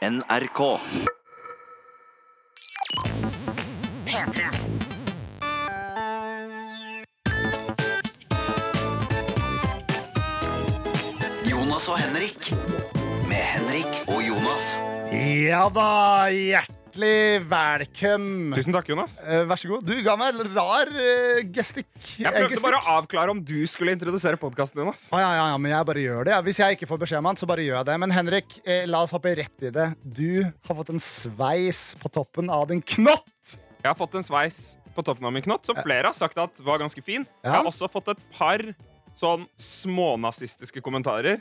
NRK. P3. Jonas og Henrik. Med Henrik og Jonas. Ja da, hjertelig velkommen. Tusen takk, Jonas. Eh, vær så god. Du ga meg en rar uh, gestikk. Jeg prøvde bare å avklare om du skulle introdusere podkasten, Jonas. Å, ja, ja, ja, men jeg bare gjør det. Hvis jeg ikke får beskjed om han, så bare gjør jeg det. Men Henrik, eh, la oss hoppe rett i det. Du har fått en sveis på toppen av din knott. Jeg har fått en sveis på toppen av min knott som flere har sagt at var ganske fin. Jeg har også fått et par sånn smånazistiske kommentarer.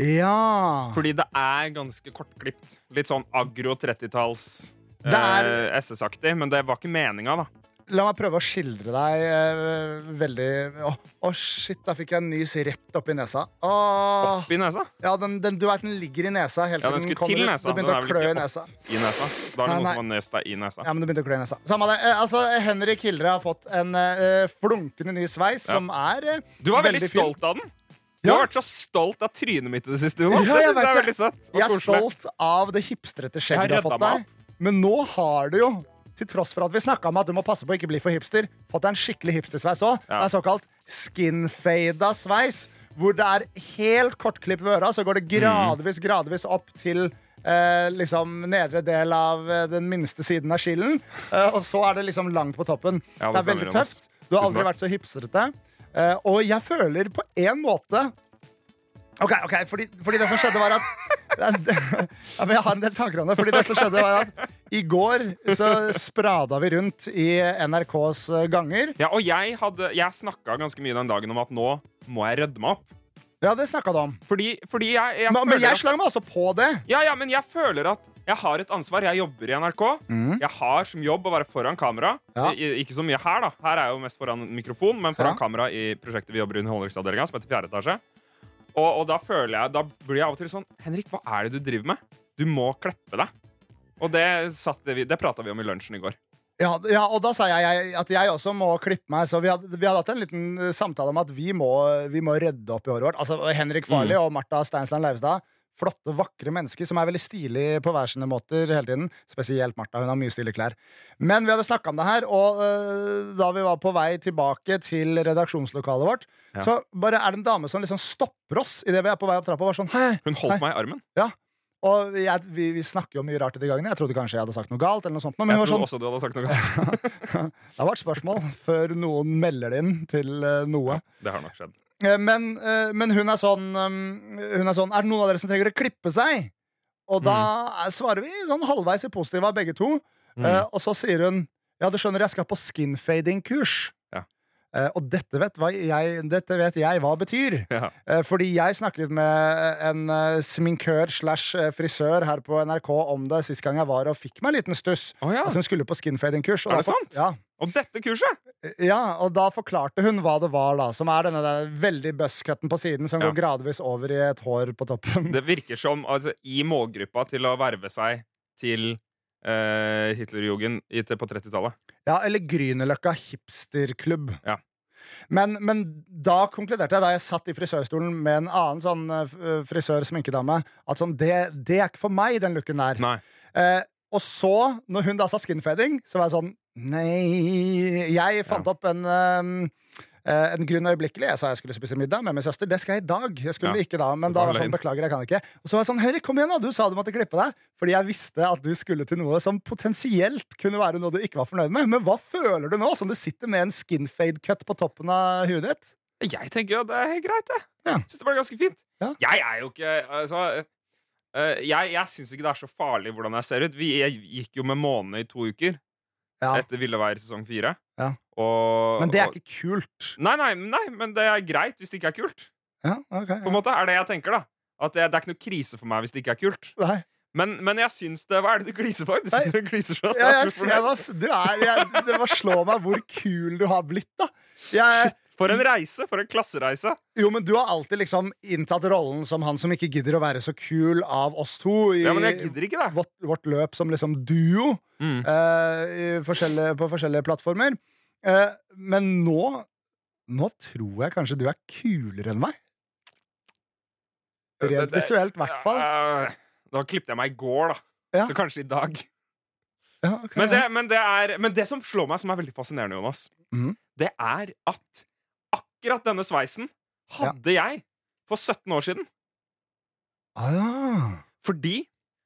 Ja. Fordi det er ganske kortklipt. Litt sånn agro 30-talls Det er- eh, SS-aktig. Men det var ikke meninga, da. La meg prøve å skildre deg eh, veldig Å, oh, shit, da fikk jeg en nys rett oppi nesa. Oh. Opp i nesa. Ja, den, den, du vet, den ligger i nesa helt Ja, den skulle kommer til nesa. Det begynte Den å klø i nesa. I nesa. Da er det Nei, noen nei. som har nest deg i nesa. Ja, men det begynte å klø i nesa. Samme det. Eh, altså, Henrik Hildre har fått en eh, flunkende ny sveis Ja. som er eh, Du var veldig, veldig stolt av den. Du Ja. har vært så stolt av trynet mitt i det siste. Ja, jeg jeg er veldig søtt Jeg er stolt av det hipstrete skjegget du har fått deg. Men nå har du jo, til tross for at vi snakka om at du må passe på å ikke bli for hipster, fått deg en skikkelig hipstersveis òg. Ja. En såkalt skinfada sveis. Hvor det er helt kortklipp ved øra, så går det gradvis, gradvis opp til eh, liksom nedre del av eh, den minste siden av skillen. Eh, og så er det liksom langt på toppen. Ja, det det er veldig tøft. Du har aldri vært så hipsrete. Eh, og jeg føler på en måte OK, ok, fordi, fordi det som skjedde, var at ja, men Jeg har en del tanker om det. Fordi det som skjedde var at I går så sprada vi rundt i NRKs ganger. Ja, og jeg, hadde, jeg snakka ganske mye den dagen om at nå må jeg rydde meg opp. Ja, det snakka du om. Fordi, fordi jeg, jeg Men, men jeg slang meg også på det. ja, ja, men jeg føler at jeg har et ansvar. Jeg jobber i NRK. Jeg har som jobb å være foran kamera. Ja. I, ikke så mye her, da. Her er jeg jo mest foran mikrofon, men foran Ja. kamera i prosjektet vi jobber i Underholdningsavdelinga, som heter Fjerde etasje. Og, og da føler jeg Da blir jeg av og til sånn Henrik, hva er det du driver med? Du må kleppe deg. Og det, satte vi- det prata vi om i lunsjen i går. Ja, ja, og da sa jeg, at jeg også må klippe meg. Så vi hadde, vi hadde hatt en liten samtale om at vi må, vi må rydde opp i håret vårt. Altså Henrik Farley og Martha Steinsland Leivstad. Flotte, vakre mennesker som er veldig stilige på hver sine måter hele tiden. Spesielt Martha. Hun har mye stilige klær. Men vi hadde snakka om det her, og uh, da vi var på vei tilbake til redaksjonslokalet vårt, Ja. så bare er det en dame som liksom stopper oss idet vi er på vei opp trappa. sånn, hei, Hun holdt hei. meg i armen. Ja. Og jeg, vi, vi snakker jo mye rart i de gangene. Jeg trodde kanskje jeg hadde sagt noe galt. eller noe sånt. Men Jeg var trodde sånn, også du hadde sagt noe galt. det har vært spørsmål før noen melder det inn til øh, noe. Det har nok skjedd. Eh, Men, eh, men hun er sånn um, Hun er sånn Er det noen av dere som trenger å klippe seg? Og da mm. svarer vi sånn halvveis i positive av begge to. Mm. Uh, og så sier hun Ja, du skjønner, jeg skal på skinfading-kurs. Ja. Uh, og dette vet, jeg, dette vet jeg hva betyr. Ja. Uh, fordi jeg snakket med en eh, sminkør slash eh, frisør her på NRK om det sist gang jeg var og fikk meg en liten stuss. Oh, ja. At hun skulle på skinfading-kurs. Er det sant? Ja. Og dette kurset! Ja, og da forklarte hun hva det var, da. Som er denne der veldig buzzcutten på siden som Ja. går gradvis over i et hår på toppen. Det virker som altså, i målgruppa til å verve seg til eh, Hitlerjugend på 30-tallet. Ja, eller Grünerløkka hipsterklubb. Ja. Men, men da konkluderte jeg, da jeg satt i frisørstolen med en annen sånn eh, frisør-sminkedame, at sånn, det, det er ikke for meg, den looken der. Nei. Eh, og så, når hun da sa skinfading, så var jeg sånn Nei Jeg fant opp en um, en grunn øyeblikkelig. Jeg sa jeg skulle spise middag med min søster. Det skal jeg i dag. Jeg skulle Ja, ikke da, men da var jeg sånn, beklager, jeg kan ikke. Og så var jeg sånn, Henrik, kom igjen da, du sa du måtte klippe deg. Fordi jeg visste at du skulle til noe som potensielt kunne være noe du ikke var fornøyd med. Men hva føler du nå, som du sitter med en skinfade-cut på toppen av huet ditt? Jeg tenker jo at det er helt greit, jeg. Ja. Syns det var ganske fint. Ja. Jeg er jo ikke Altså Jeg, jeg syns ikke det er så farlig hvordan jeg ser ut. Vi jeg gikk jo med måne i to uker Ja, etter Ville være sesong fire. Ja. Og, Men det er ikke kult. Nei, nei, nei, men det er greit hvis det ikke er kult. Ja, ok. På en måte er det jeg tenker, da. At det, det er ikke noe krise for meg hvis det ikke er kult. Nei. Men, men jeg syns det Hva er det du gliser for? Du syns du gliser sånn. Ja, jeg, jeg, det? var- er, slår meg hvor kul du har blitt, da. Jeg, For en reise! For en klassereise. jo, men du har alltid liksom inntatt rollen som han som ikke gidder å være så kul av oss to i Ja, men jeg gidder ikke det. vårt, vårt løp som liksom duo Mm. uh, i forskjellige, på forskjellige plattformer. Uh, men nå Nå tror jeg kanskje du er kulere enn meg. Rent det- visuelt, i hvert fall. Ja, Da klippet jeg meg i går, da. Ja. Så kanskje i dag. Ja, okay, Men det, men, det er, men det som slår meg, som er veldig fascinerende, Jonas, mm. det er at akkurat denne sveisen hadde jeg for 17 år siden. Ah, ja. Fordi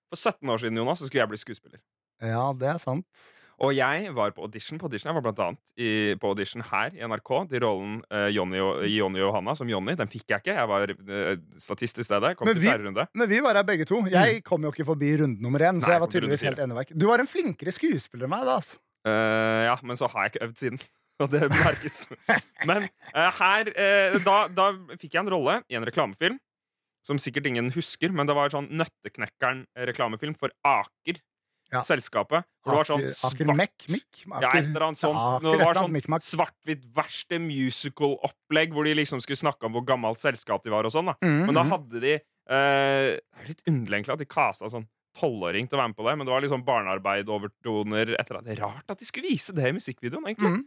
for 17 år siden Jonas, så skulle jeg bli skuespiller. ja, det er sant. Og jeg var på audition. på audition Jeg var blant annet i, på audition her i NRK til rollen uh, Johnny, og, i Jonny og Johanna som Jonny. Den fikk jeg ikke. Jeg var uh, statist i stedet. Kom Men til vi- runde. Men vi var her begge to. Jeg kom jo ikke forbi runde nummer én. Så jeg var tydeligvis helt enig. Du var en flinkere skuespiller enn meg. da altså. Uh, ja, men så har jeg ikke øvd siden. Og det merkes. men uh, her uh, da, da fikk jeg en rolle i en reklamefilm som sikkert ingen husker, men det var sånn Nøtteknekkeren-reklamefilm for Aker. Ja. Selskapet. Hvor det var sånn svart Aker Mek? Mik? Ja, et eller annet sånt. Ja, det var sånn svart-hvitt verste musical-opplegg, hvor de liksom skulle snakke om hvor gammelt selskap de var og sånn. da Mhm, Men da mhm. hadde de uh, Det er litt underlig egentlig at de kasta sånn tolvåring til å være med på det, men det var liksom barnearbeid-overtoner etter at Det er rart at de skulle vise det i musikkvideoen, egentlig. Mhm.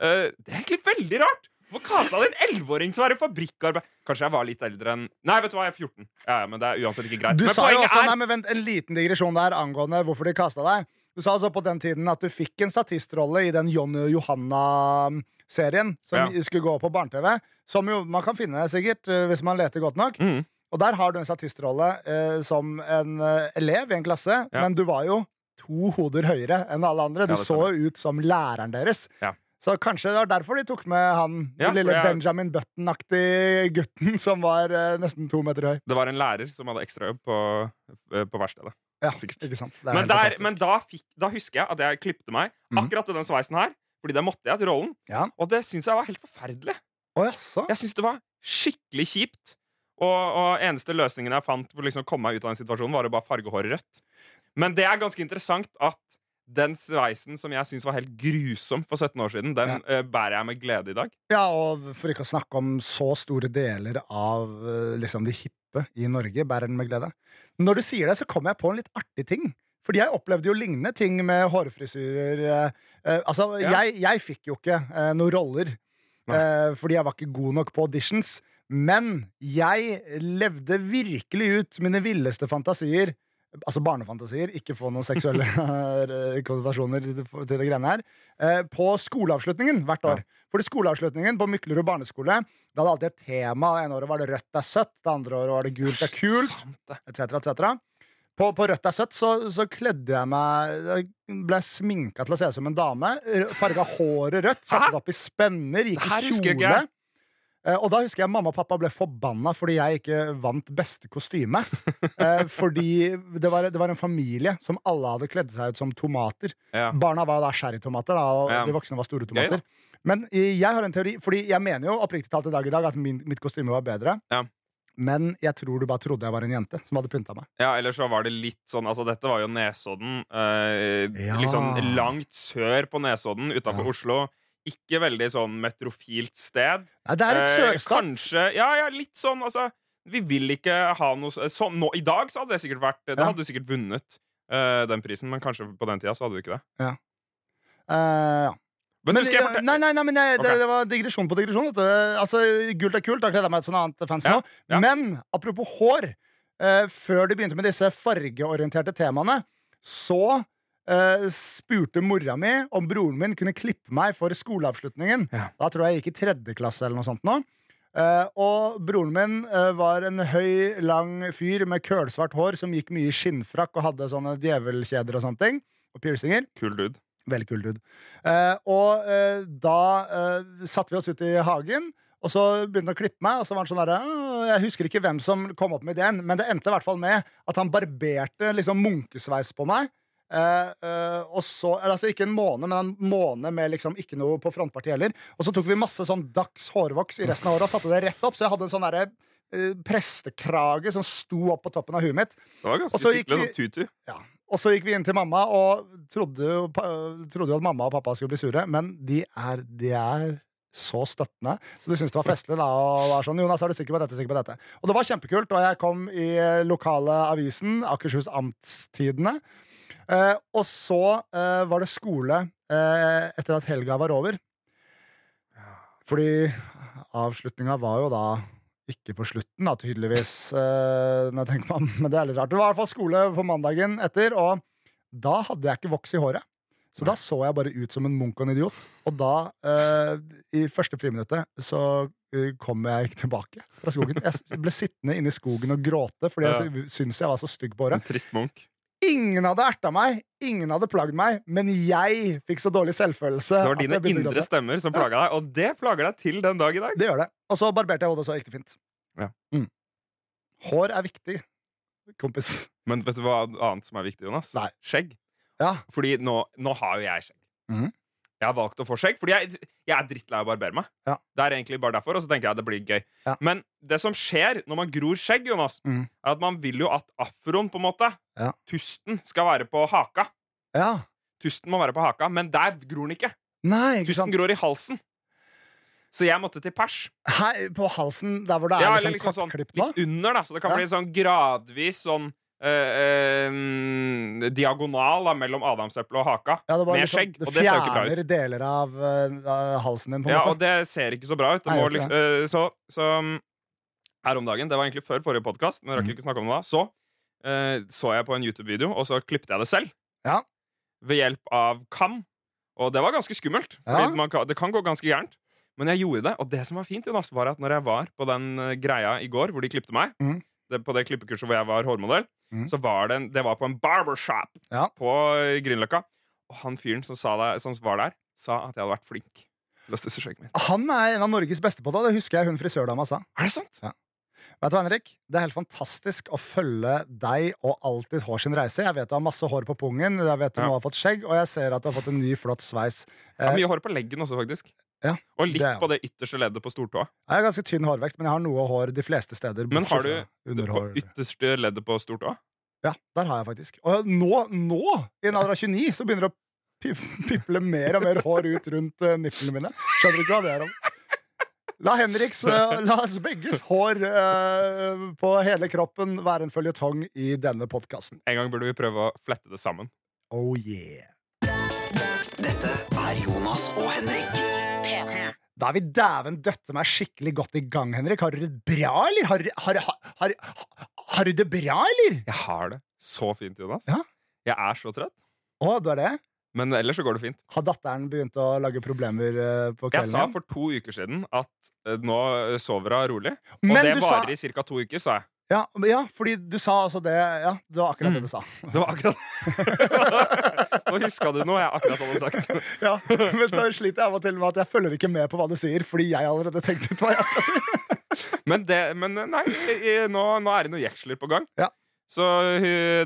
Eh, det er egentlig veldig rart! Hvorfor kasta det en elleveåring til å være fabrikkarbeid? Kanskje jeg var litt eldre enn Nei, vet du hva, jeg er 14. Ja, ja, men det er uansett ikke greit. Du men sa jo også, er nei, men vent, En liten digresjon der angående hvorfor de kasta deg. Du sa altså på den tiden at du fikk en statistrolle i den Jonny og Johanna-serien som Ja. skulle gå på barne-TV. Som jo man kan finne sikkert eh, hvis man leter godt nok. Mm. Og der har du en statistrolle eh, som en eh, elev i en klasse, men du var jo to hoder høyere enn alle andre. Du så jo ut som læreren deres. Ja. Så kanskje det var derfor de tok med han Ja, den lille jeg- Benjamin Button-aktige gutten som var eh, nesten to meter høy. Det var en lærer som hadde ekstrajobb på, eh, på verkstedet. Ja, Sikkert. ikke sant? Men, der, men da, fikk, da husker jeg at jeg klipte meg Mhm. akkurat til den sveisen her. Fordi det måtte jeg til rollen. Ja. Og det syns jeg var helt forferdelig. Oh, jaså? Jeg syns det var skikkelig kjipt. Og, og eneste løsningen jeg fant for liksom å komme meg ut av den situasjonen, var å bare farge håret rødt. Men det er ganske interessant at den sveisen som jeg syns var helt grusom for 17 år siden, den eh, bærer jeg med glede i dag. Ja, og for ikke å snakke om så store deler av eh, liksom de hippe i Norge, bærer den med glede. Når du sier det, så kommer jeg på en litt artig ting. Fordi jeg opplevde jo lignende ting med hårfrisyrer. eh, altså, Ja. jeg, jeg fikk jo ikke noen roller fordi jeg var ikke god nok på auditions. Men jeg levde virkelig ut mine villeste fantasier. Altså barnefantasier, ikke få noen seksuelle eh, konnotasjoner til det greiene her. eh, På skoleavslutningen hvert år. Fordi skoleavslutningen på Myklerud barneskole Da hadde alltid et tema. Det ene året var det rødt er søtt, det andre året var det gult er kult, cetera, etc. etc. På, på Rødt er søtt så, så kledde jeg meg Jeg ble sminka til å se ut som en dame. Farga håret rødt, satte det opp i spenner, gikk i husker jeg kjole. Eh, Og da husker jeg mamma og pappa ble forbanna fordi jeg ikke vant beste kostyme. Eh, fordi det var, det var en familie som alle hadde kledd seg ut som tomater. Ja. Barna var da sherrytomater, og Ja. de voksne var store Gøy, tomater. Men eh, jeg har en teori, fordi jeg mener jo oppriktig talt i dag i dag at min, mitt kostyme var bedre. Ja. Men jeg tror du bare trodde jeg var en jente som hadde pynta meg. Ja, eller så var det litt sånn Altså, dette var jo Nesodden. Eh, Ja. Liksom langt sør på Nesodden, utafor Ja. Oslo. Ikke veldig sånn metrofilt sted. Nei, det er et Eh. Kanskje Ja, ja, litt sånn, altså. Vi vil ikke ha noe så- sånn nå, I dag så hadde det sikkert vært Da Ja. hadde du sikkert vunnet eh, den prisen, men kanskje på den tida så hadde du ikke det. Ja. Men, Men, du nei, nei, nei, men jeg, okay. det, det var digresjon på digresjon. Vet du. Altså, Gult er kult. Da kledde jeg meg til noe annet fancy Ja, nå. ja. Men apropos hår. eh, før de begynte med disse fargeorienterte temaene, så eh, spurte mora mi om broren min kunne klippe meg for skoleavslutningen. Ja. Da tror jeg jeg gikk i tredje klasse eller noe sånt nå. Uh, og broren min uh, var en høy, lang fyr med kølsvart hår som gikk mye i skinnfrakk og hadde sånne djevelkjeder og sånne ting. Og piercinger. Kul dude. Veldig kul dude. Og da satte vi oss ut i hagen, og så begynte han å klippe meg. Og så var han sånn derre «Åh, Jeg husker ikke hvem som kom opp med ideen, men det endte i hvert fall med at han barberte liksom munkesveis på meg. Eh, eh, og så, altså Ikke en måne, men en måne med liksom ikke noe på frontpartiet heller. Og så tok vi masse sånn Dags hårvoks i resten av året og satte det rett opp. Så jeg hadde en sånn derre eh, prestekrage som sto opp på toppen av huet mitt. Det var ganske vi- sånn tutu. Ja. Og så gikk vi inn til mamma og trodde jo, trodde jo at mamma og pappa skulle bli sure, men de er, de er så støttende. Så de syntes det var festlig. da Og var sånn, Jonas, er du sikker på dette? sikker på dette? Og det var kjempekult, og jeg kom i eh, lokale avisen, Akershus Amtstidene. Eh, og så eh, var det skole eh, etter at helga var over. Fordi avslutninga var jo da Ikke på slutten, da, tydeligvis. eh, når jeg tenker meg Men det er litt rart. Det var i hvert fall skole på mandagen etter, og da hadde jeg ikke voks i håret. Så da så jeg bare ut som en munk og en idiot. Og da, eh, i første friminuttet, så eh, kom jeg ikke tilbake fra skogen. Jeg ble sittende inne i skogen og gråte fordi jeg syntes jeg var så stygg på håret. En trist munk. Ingen hadde erta meg, ingen hadde plagd meg, men jeg fikk så dårlig selvfølelse. Det var dine indre stemmer som plaga deg, og det plager deg til den dag i dag. Det gjør det. Og så barberte jeg hodet, så gikk det fint. Ja. Mm. Hår er viktig, kompis. Men vet du hva annet som er viktig, Jonas? Nei. Skjegg. Ja. Fordi nå, nå har jo jeg skjegg. Mhm. Jeg har valgt å få skjegg, fordi jeg, jeg er drittlei av å barbere meg. Ja. Det er egentlig bare derfor, og så tenker jeg at det blir gøy. Ja. Men det som skjer når man gror skjegg, Jonas, mm. er at man vil jo at afroen, på en måte, Ja. tusten, skal være på haka. Ja. Tusten må være på haka, men der gror den ikke. Nei, ikke Tusten sant. gror i halsen. Så jeg måtte til pers. Hei, på halsen, der hvor det er Ja, liksom, liksom sånn litt under, da. Så det kan bli sånn gradvis sånn eh, eh, diagonal da, mellom adamseplet og haka. Ja, det, med liksom, skjegg. det Og det ser jo ikke bra ut. fjerner deler av, uh, halsen din, på en Ja, måte. og det ser ikke så bra ut. Det Nei, må liksom, uh, så, så um, her om dagen, det var egentlig før forrige podkast, men rakk Mhm. ikke snakke om det da, så uh, så jeg på en YouTube-video, og så klippet jeg det selv. Ja. Ved hjelp av kam. Og det var ganske skummelt. Ja. man kan, det kan gå ganske gærent. Men jeg gjorde det, og det som var fint, Jonas, var at når jeg var på den greia i går, hvor de klippte meg, Mhm. Det, på det klippekurset hvor jeg var hårmodell, mm. så var det, en, det var på en barbershop Ja. på Grünerløkka. Og han fyren som, sa det, som var der, sa at jeg hadde vært flink til å stusse skjegget mitt. Han er en av Norges beste på det. Det husker jeg hun frisørdama sa. Er det sant? Vet du Henrik? Det er helt fantastisk å følge deg og alt ditt hår sin reise. Jeg vet du har masse hår på pungen, jeg vet du Ja. nå har fått skjegg, og jeg ser at du har fått en ny, flott sveis. Jeg har Eh, mye hår på leggen også, faktisk. Ja, og litt det ja. på det ytterste leddet på stortåa. Jeg har ganske tynn hårvekst, men jeg har noe hår de fleste steder. Men har du det på ytterste leddet på stortåa? Ja, der har jeg faktisk. Og nå, nå, i en alder av 29, så begynner det å piple mer og mer hår ut rundt uh, nipplene mine. Skjønner ikke hva det er om. La Henriks, uh, la oss begges hår uh, på hele kroppen være en føljetong i denne podkasten. En gang burde vi prøve å flette det sammen. Oh yeah. Dette er Jonas og Henrik. P3. Da er vi dæven døtte meg skikkelig godt i gang, Henrik. Har du det bra, eller? Har, har, har, har, har du det bra, eller? Jeg har det så fint, Jonas. Ja. Jeg er så trøtt. Å, du er det? Men ellers så går det fint. Har datteren begynt å lage problemer på kvelden? Jeg sa for to uker siden at eh, nå sover hun rolig. Og Men det varer sa- i ca. to uker, sa jeg. Ja, ja, fordi du sa altså det Ja, det var akkurat Mm. det du sa. Det var akkurat Nå huska du noe jeg akkurat hadde sagt. Ja, Men så sliter jeg av og til med at jeg følger ikke med på hva du sier, fordi jeg allerede tenkte ut hva jeg skal si. Men, det, men nei, i- i- nå, nå er det noen jeksler på gang. Ja. Så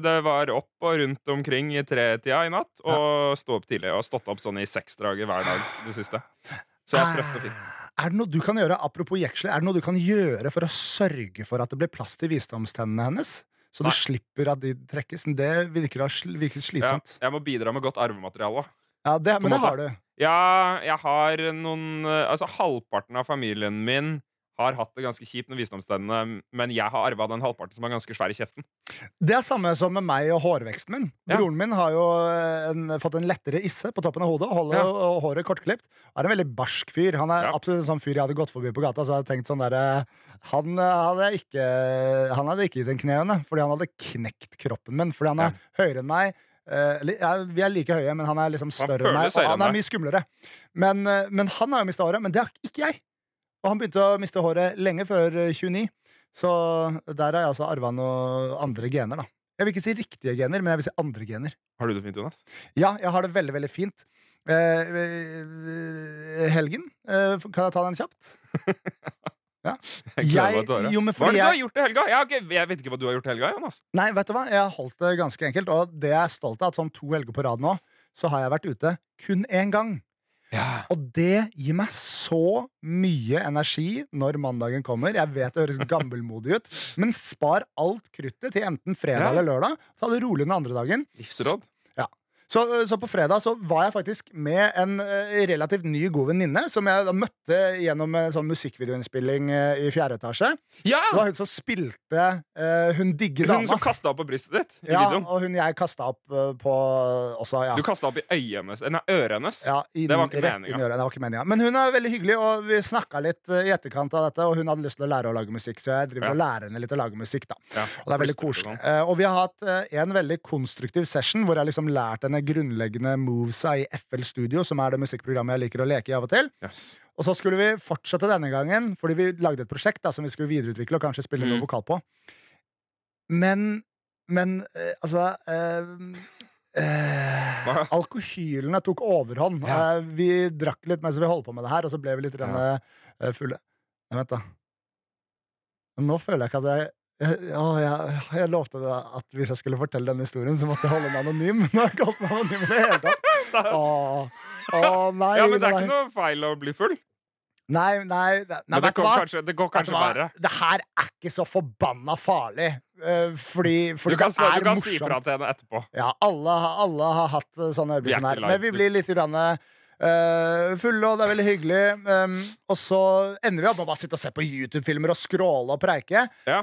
det var opp og rundt omkring i tretida i natt, og stå opp tidlig. Og stått opp sånn i seksdraget hver dag det siste. Så jeg er trøtt og fin. Er det noe du kan gjøre apropos jeksler, er det noe du kan gjøre for å sørge for at det blir plass til visdomstennene hennes? Så Nei. du slipper at de trekkes? Det virker, virker Ja, slitsomt. jeg må bidra med godt arvemateriale. Ja, det, Men det har du. Ja, jeg har noen eh, Altså, halvparten av familien min har hatt det ganske kjipt med visdomstennene, men jeg har arva den halvparten som er ganske svær i kjeften. Det er samme som med meg og hårveksten min. Ja. Broren min har jo eh, en, fått en lettere isse på toppen av hodet og holder Ja. og håret kortklipt. Er en veldig barsk fyr. Han er Ja. absolutt en sånn fyr jeg hadde gått forbi på gata. Så hadde jeg tenkt sånn der, han, eh, hadde ikke, han hadde ikke gitt en knærne, fordi han hadde knekt kroppen min. Fordi han er høyere enn meg. Uh, ja, vi er like høye, men han er liksom større enn meg. Og han er mye skumlere. Men, eh, men han har jo mista håret. Men det har ikke jeg. Og han begynte å miste håret lenge før eh, 29. Så der har jeg altså arva noen andre gener, da. Jeg vil ikke si riktige gener, men jeg vil si andre gener. Har du det fint, Jonas? Ja, jeg har det veldig, veldig fint. Eh, eh, helgen, eh, kan jeg ta den kjapt? Jeg jeg, å jo, Hva er det du har gjort i helga? Jeg, ikke, jeg vet ikke hva du har gjort i helga, Jonas. nei, vet du hva? Jeg har holdt det ganske enkelt, og det jeg er stolt av, at sånn to helger på rad nå, så har jeg vært ute kun én gang. Ja. Og det gir meg så mye energi når mandagen kommer. Jeg vet det høres gammelmodig ut, men spar alt kruttet til enten fredag Ja. eller lørdag. Ta det rolig den andre dagen. Livsråd. Så, så på fredag så var jeg faktisk med en eh, relativt ny, god venninne som jeg da møtte gjennom en sånn musikkvideoinnspilling eh, i fjerde etasje. Ja! Det var hun som spilte uh, Hun digger Hun som kasta opp på brystet ditt Ja, videoen. og hun jeg kasta opp eh, på også, ja. Du kasta opp i øyet hennes. Nei, øret hennes. Ja, i. Det var ikke meningen. Men hun er veldig hyggelig, og vi snakka litt eh, i etterkant av dette. Og hun hadde lyst til å lære å lage musikk, så jeg driver Ja. og lærer henne litt å lage musikk. da Ja, Og det er veldig koselig. Eh, og vi har hatt eh, en veldig konstruktiv session hvor jeg liksom lærte henne grunnleggende movesa i FL Studio, som er det musikkprogrammet jeg liker å leke i av og til. Yes. Og så skulle vi fortsette denne gangen, fordi vi lagde et prosjekt da, som vi skulle videreutvikle og kanskje spille noe Mm. vokal på. Men Men eh, altså øh, eh, Alkohylene tok overhånd. Ja. Vi drakk litt mens vi holdt på med det her, og så ble vi litt eh, fulle. Nei, vent, da. Nå føler jeg ikke at jeg jeg, jeg, jeg lovte det at hvis jeg skulle fortelle denne historien, så måtte jeg holde meg anonym. Men nå har jeg ikke holdt meg anonym i det hele tatt. Åh, åh, nei, Ja, men det er nei. ikke noe feil å bli full. Nei, nei, nei, Men det, går kanskje, det går kanskje verre. Det her er ikke så forbanna farlig. eh, fordi fordi Du kan, det er morsomt. du kan si morsomt. fra til henne etterpå. Ja, alle, alle har hatt sånne øyeblikk er som her. Men vi blir litt grann, Uh, fulle, og det er veldig hyggelig. Um, og så ender vi opp med å bare sitte og se på YouTube-filmer og skråle og preike. Ja.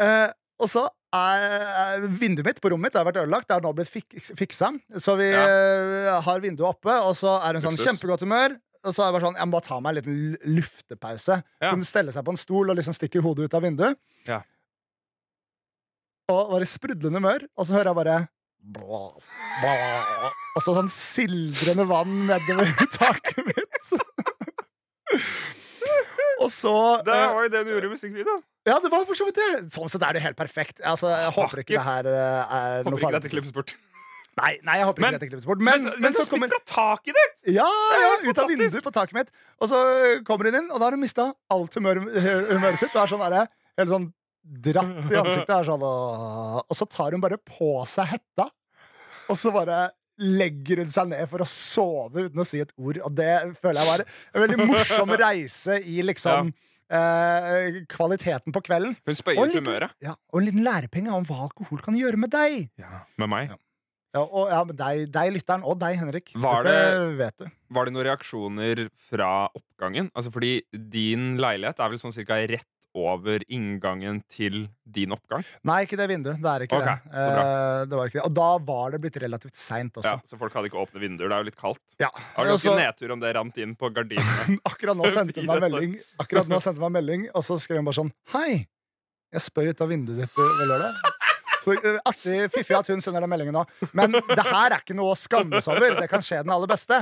Eh, og så er vinduet mitt på rommet mitt det har vært ødelagt. Det har nå blitt fik fiksa. Så vi eh, har vinduet oppe, og så er hun sånn Luksus. kjempegodt humør. Og så er jeg bare sånn, jeg må bare ta meg en liten luftepause. Ja. Så hun steller seg på en stol og liksom stikker hodet ut av vinduet. Ja. Og var i sprudlende humør, og så hører jeg bare bla, bla, Og så sånn sildrende vann nedover taket mitt. og så Det eh, var jo det du gjorde i musikkvideoen. Ja, det var for så vidt det. Sånn sett er det helt perfekt. Altså, jeg håper ikke det her eh, er noe Håper ikke dette bort. Nei, nei, jeg håper Men- ikke dette klippes bort. Men, Men, men, så så kommer fra taket ditt! Ja, ja, ut av vinduet på taket mitt. Og så kommer hun inn, og da har hun mista alt humør, humøret sitt. Og er sånn der, helt sånn dratt i ansiktet. Sånn, og, og så tar hun bare på seg hetta, og så bare legger hun seg ned for å sove uten å si et ord. Og det føler jeg var en veldig morsom reise i liksom eh, kvaliteten på kvelden. Hun liten, humøret. ja, og en liten lærepenge om hva alkohol kan gjøre med deg. Med meg. Ja. Ja, og ja, med deg, deg, lytteren, og deg, Henrik. Var det, vet du. Var det noen reaksjoner fra oppgangen? Altså fordi din leilighet er vel sånn cirka rett over inngangen til din oppgang. Nei, ikke det vinduet. Det er ikke okay, det. Eh, det var ikke det. Og da var det blitt relativt seint også. Ja, så folk hadde ikke åpne vinduer. Det er jo litt kaldt. Ja. Det var ganske nedtur om det rant inn på gardinene. akkurat nå sendte hun meg melding, Akkurat nå sendte hun meg melding og så skrev hun bare sånn Hei, jeg spøy ut av vinduet ditt ved lørdag. Så eh, Artig, fiffig at hun sender den meldingen nå. Men det her er ikke noe å skamme seg over. Det kan skje den aller beste.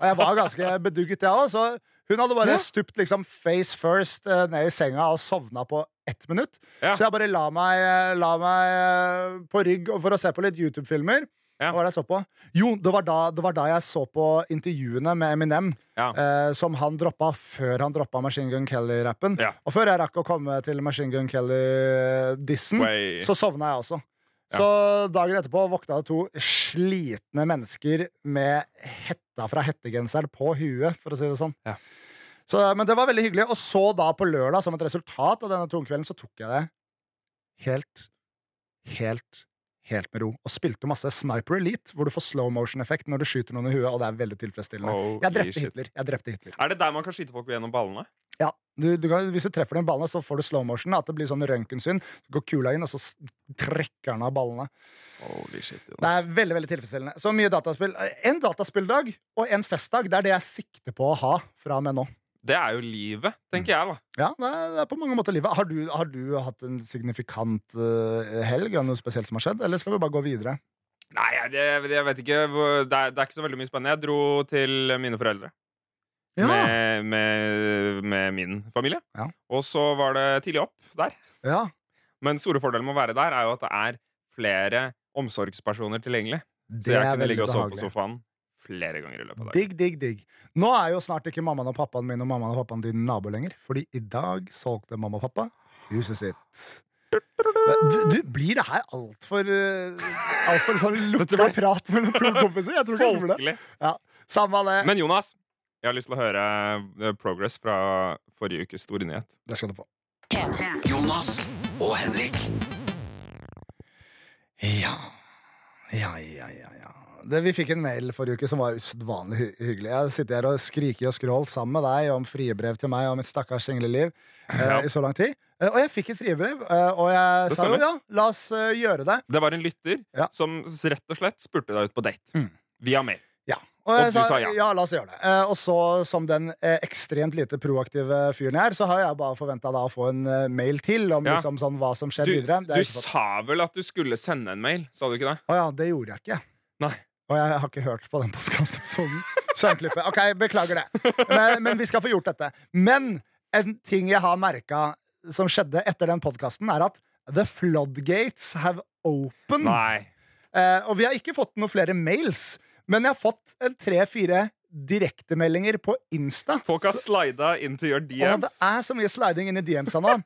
Og jeg var ganske bedugget, jeg òg. Hun hadde bare Ja. stupt liksom face first eh, ned i senga og sovna på ett minutt. Ja. Så jeg bare la meg, eh, la meg eh, på rygg for å se på litt YouTube-filmer. Ja. Hva var det jeg så på? Jo, det var, da, det var da jeg så på intervjuene med Eminem, Ja. eh, som han droppa før han droppa Machine Gun Kelly-rappen. Ja. Og før jeg rakk å komme til Machine Gun Kelly-dissen, så sovna jeg også. Så dagen etterpå våkna det to slitne mennesker med hetta fra hettegenseren på huet, for å si det sånn. Ja. Så, men det var veldig hyggelig. Og så da på lørdag, som et resultat av denne tungkvelden, så tok jeg det helt, helt, helt med ro. Og spilte masse Sniper Elite, hvor du får slow motion-effekt når du skyter noen i huet, og det er veldig tilfredsstillende. Oh, Jeg drepte. Hitler. Jeg drepte Hitler. Er det der man kan skyte folk gjennom ballene? Ja, du, du kan, Hvis du treffer den ballene, så får du slow motion. At det blir sånn røntgensyn. Så går kula inn, og så trekker den av ballene. Shit, Det er veldig veldig tilfredsstillende. Så mye dataspill. En dataspilldag og en festdag. Det er det jeg sikter på å ha fra og med nå. Det er jo livet, tenker jeg, da. Ja, det er, det er på mange måter livet. Har du, har du hatt en signifikant uh, helg? Er det noe spesielt som har skjedd? Eller skal vi bare gå videre? Nei, jeg, jeg, vet ikke. Det er, det er ikke så veldig mye spennende. Jeg dro til mine foreldre. Med, med, med min familie. Ja. Og så var det tidlig opp der. ja. Men store fordelen med å være der er jo at det er flere omsorgspersoner tilgjengelig. Det Så jeg kunne ligge og sove på sofaen flere ganger i løpet av dagen. Digg, digg, digg. Nå er jo snart ikke mammaen og pappaen min og mammaen og pappaen din nabo lenger. Fordi i dag solgte mamma og pappa huset sitt. Du, du, blir det her altfor alt for sånn lukka prat mellom to kompiser? Jeg tror ikke det blir det. Folkelig. Samme det. Men Jonas, jeg har lyst til å høre eh, Progress fra forrige ukes store nyhet. Det skal du få. Jonas og Henrik. Ja. Ja, ja, ja, ja. Det, vi fikk en mail forrige uke som var usedvanlig hy hyggelig. Jeg sitter her og skriker og skrålt sammen med deg om friebrev til meg og mitt stakkars singleliv eh, Ja. i så lang tid. Eh, og jeg fikk et friebrev, eh, og jeg sa jo ja, la oss uh, gjøre det. Det var en lytter Ja. som rett og slett spurte deg ut på date. Mm. Via mail. Ja. Og jeg du sa ja. la oss gjøre det. Eh, og så, som den eh, ekstremt lite proaktive fyren jeg er, så har jeg bare forventa å få en eh, mail til om Ja. liksom, sånn, hva som skjer Du, videre. Du sa vel at du skulle sende en mail? Sa du ikke det? Å ja, det gjorde jeg ikke. Nei. Og jeg har ikke hørt på den podkastepisoden. Søvnklippet. Ok, beklager det. Men, men vi skal få gjort dette. Men en ting jeg har merka som skjedde etter den podkasten, er at the floodgates have opened. Nei. Eh, og vi har ikke fått noen flere mails, men jeg har fått tre-fire direktemeldinger på Insta. Folk har slida into your Og det er så mye sliding inn i DMs-a nå.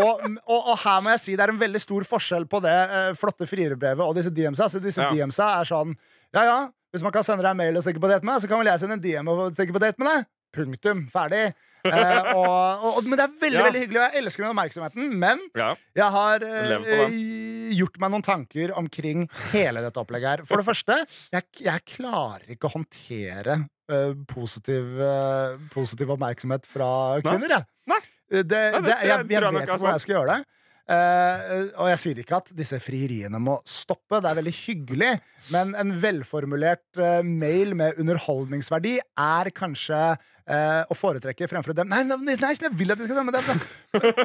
Og, og, og her må jeg si det er en veldig stor forskjell på det eh, flotte frierbrevet og disse DMs-a. Så disse Ja. DMs-a er sånn Ja ja, hvis man kan sende deg en mail og stikke på date med deg, så kan vel jeg sende en DM og stikke på date med deg. Punktum. Ferdig. Eh, og, og, men det er veldig Ja. veldig hyggelig, og jeg elsker den oppmerksomheten. Men Ja. jeg har eh, den. gjort meg noen tanker omkring hele dette opplegget her. For det første, jeg, jeg klarer ikke å håndtere eh, positiv, eh, positiv oppmerksomhet fra kvinner, jeg. Nei. Nei. det, Nei, det jeg, jeg, jeg vet ikke hvordan jeg skal gjøre det. Eh, og jeg sier ikke at disse frieriene må stoppe, det er veldig hyggelig, men en velformulert uh, mail med underholdningsverdi er kanskje uh, å foretrekke fremfor dem. Nei, nei, nei, jeg vil at de skal stemme det.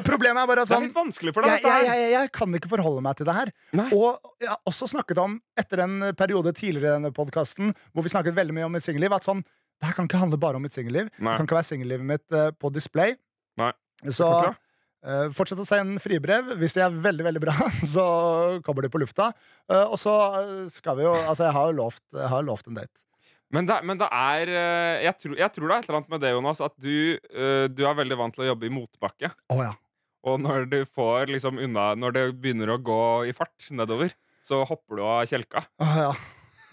Problemet er bare at Det er sånn litt vanskelig for deg, jeg, jeg, jeg, jeg kan ikke forholde meg til det her. Nei. Og jeg har også snakket om, etter en periode tidligere i denne podkasten, hvor vi snakket veldig mye om mitt singelliv, at sånn Det her kan ikke handle bare om mitt singelliv. Det kan ikke være singellivet mitt på display. Nei. Så fortsett å sende fribrev. Hvis de er veldig, veldig bra, så kommer de på lufta. Eh, og så eh, skal vi jo Altså, jeg har jo lovt, jeg har lovt en date. Men det, men det er eh, jeg tror, jeg tror det er et eller annet med det, Jonas, at du, eh, du er veldig vant til å jobbe i motbakke. Oh, ja. Og når du får liksom unna Når det begynner å gå i fart nedover, så hopper du av kjelka. Oh, ja.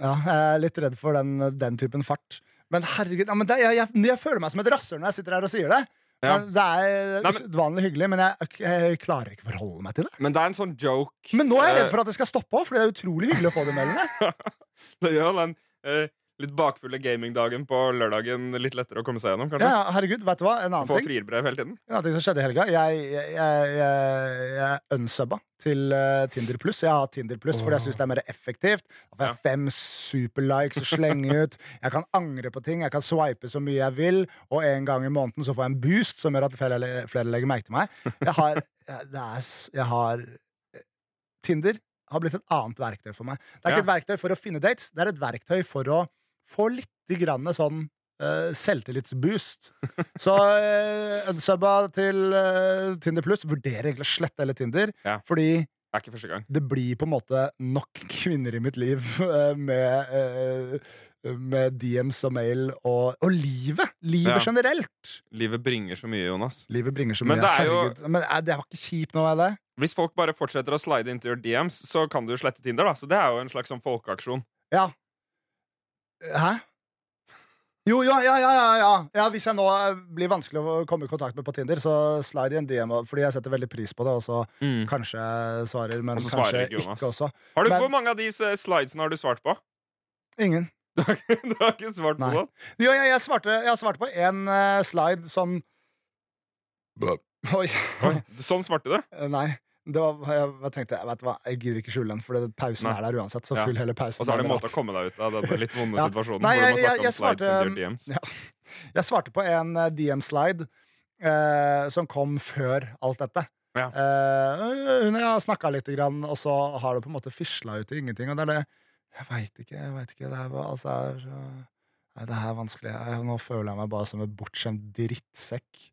ja. Jeg er litt redd for den, den typen fart. Men herregud, ja, men det, jeg, jeg, jeg føler meg som et rasshøl når jeg sitter her og sier det. Ja. Men Det er usedvanlig hyggelig, men jeg, jeg klarer ikke å forholde meg til det. Men det er en sånn joke. Men nå er jeg eh, redd for at det skal stoppe òg, for det er utrolig hyggelig å få de meldingene. Det gjør den eh, litt bakfulle gamingdagen på lørdagen litt lettere å komme seg gjennom, kanskje. Ja, herregud, vet du hva? En annen Få ting, frierbrev hele tiden. en annen ting som skjedde i helga. Jeg, jeg, jeg, jeg, jeg unsubba til uh, Tinder Pluss. Jeg har Tinder Pluss fordi jeg syns det er mer effektivt. Da får jeg Ja. fem superlikes å slenge ut. Jeg kan angre på ting. Jeg kan swipe så mye jeg vil, og en gang i måneden så får jeg en boost som gjør at flere, flere legger merke til meg. Jeg har, er, jeg har Tinder har blitt et annet verktøy for meg. Det er ikke Ja. et verktøy for å finne dates, det er et verktøy for å få litt grann sånn Uh, selvtillitsboost. Så uh, unsubba til uh, Tinder Pluss. Vurderer egentlig å slette hele Tinder, Ja. fordi Det det blir på en måte nok kvinner i mitt liv uh, med med DMs og mail og, og livet. Livet Ja. generelt. Livet bringer så mye, Jonas. Livet bringer så mye. Men det er jo- Herregud. Men er, det var ikke kjipt nå, er det? Hvis folk bare fortsetter å slide into your DMs, så kan du slette Tinder, da. Så det er jo en slags sånn folkeaksjon. Ja. Hæ? Jo, ja, ja, ja, ja, ja. ja. Hvis jeg nå eh, blir vanskelig å komme i kontakt med på Tinder, så slide i en DM, fordi jeg setter veldig pris på det, og så kanskje jeg svarer, men kanskje svarer ikke, ikke også. Har du, Men- hvor mange av de eh, slidesene har du svart på? Ingen. Du har ikke, du har ikke svart på noen? Jo, jeg, jeg, svarte, jeg svarte på en uh, slide som Oi. Oi, Sånn svarte du? Eh, Nei. Det var, jeg, jeg tenkte, du hva, jeg gidder ikke skjule den, for det- pausen Nei. er der uansett. Så Ja. fyll hele pausen. Og så er det en måte å komme deg ut av den litt vonde Ja. situasjonen Nei, jeg- jeg- jeg svarte- DMs. Ja. Jeg svarte på en eh, DM-slide eh, som kom før alt dette. Ja. Eh, hun og jeg har snakka litt, grann, og så har det på en måte fisla ut i ingenting. Og det er det Jeg veit ikke, jeg vet ikke. Det her altså, er, så- det her er vanskelig. Jeg, nå føler jeg meg bare som en bortskjemt drittsekk.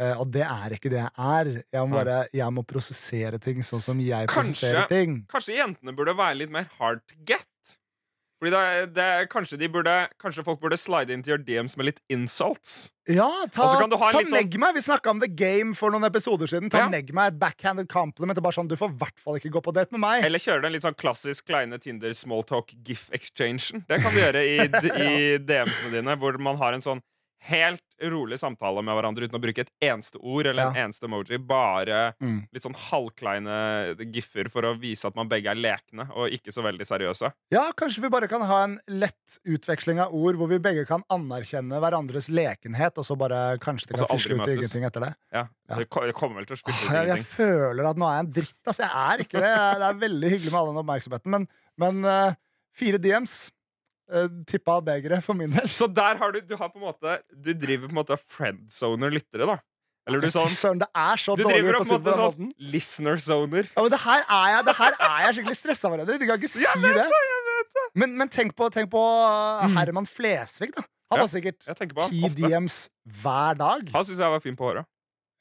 Eh, og det er ikke det jeg er. Jeg må, bare, jeg må prosessere ting sånn som jeg Kanskje- prosesserer ting. Kanskje jentene burde være litt mer hard to get? Fordi det, det, kanskje, de burde, kanskje folk burde slide into your DMs med litt insults? Ja, ta, ta sånn- negg meg! Vi snakka om The Game for noen episoder siden. Ta Ja. negg meg et backhanded compliment. Bare sånn, Du får i hvert fall ikke gå på date med meg. Eller kjøre den litt sånn klassisk kleine Tinder smalltalk gif exchangen. Det kan du gjøre i, i DMs-ene dine, hvor man har en sånn helt rolig samtale med hverandre uten å bruke et eneste ord eller en eneste emoji. Bare Mm. litt sånn halvkleine giffer for å vise at man begge er lekne og ikke så veldig seriøse. Ja, kanskje vi bare kan ha en lett utveksling av ord hvor vi begge kan anerkjenne hverandres lekenhet, og så bare kanskje det kan fisle ut i ingenting etter det. Ja, Ja. Det kommer vel til å spille ut ingenting. jeg føler at nå er jeg en dritt. Altså, jeg er ikke det. Det er veldig hyggelig med all den oppmerksomheten, men, men uh, fire DMs uh, tippa begeret for min del. Så der har du Du har på en måte Du driver på en måte friendzoner lyttere, da. Eller du sånn Søren, det er så Du driver på på en måte sånn listener-zoner. Ja, men det her er jeg, det her er jeg skikkelig stressa. Edri. Du kan ikke si det. Men, men tenk på, tenk på mm. Herman Flesvig, da. Han var sikkert Jeg ti. DMs hver dag. Han syns jeg var fin på håret.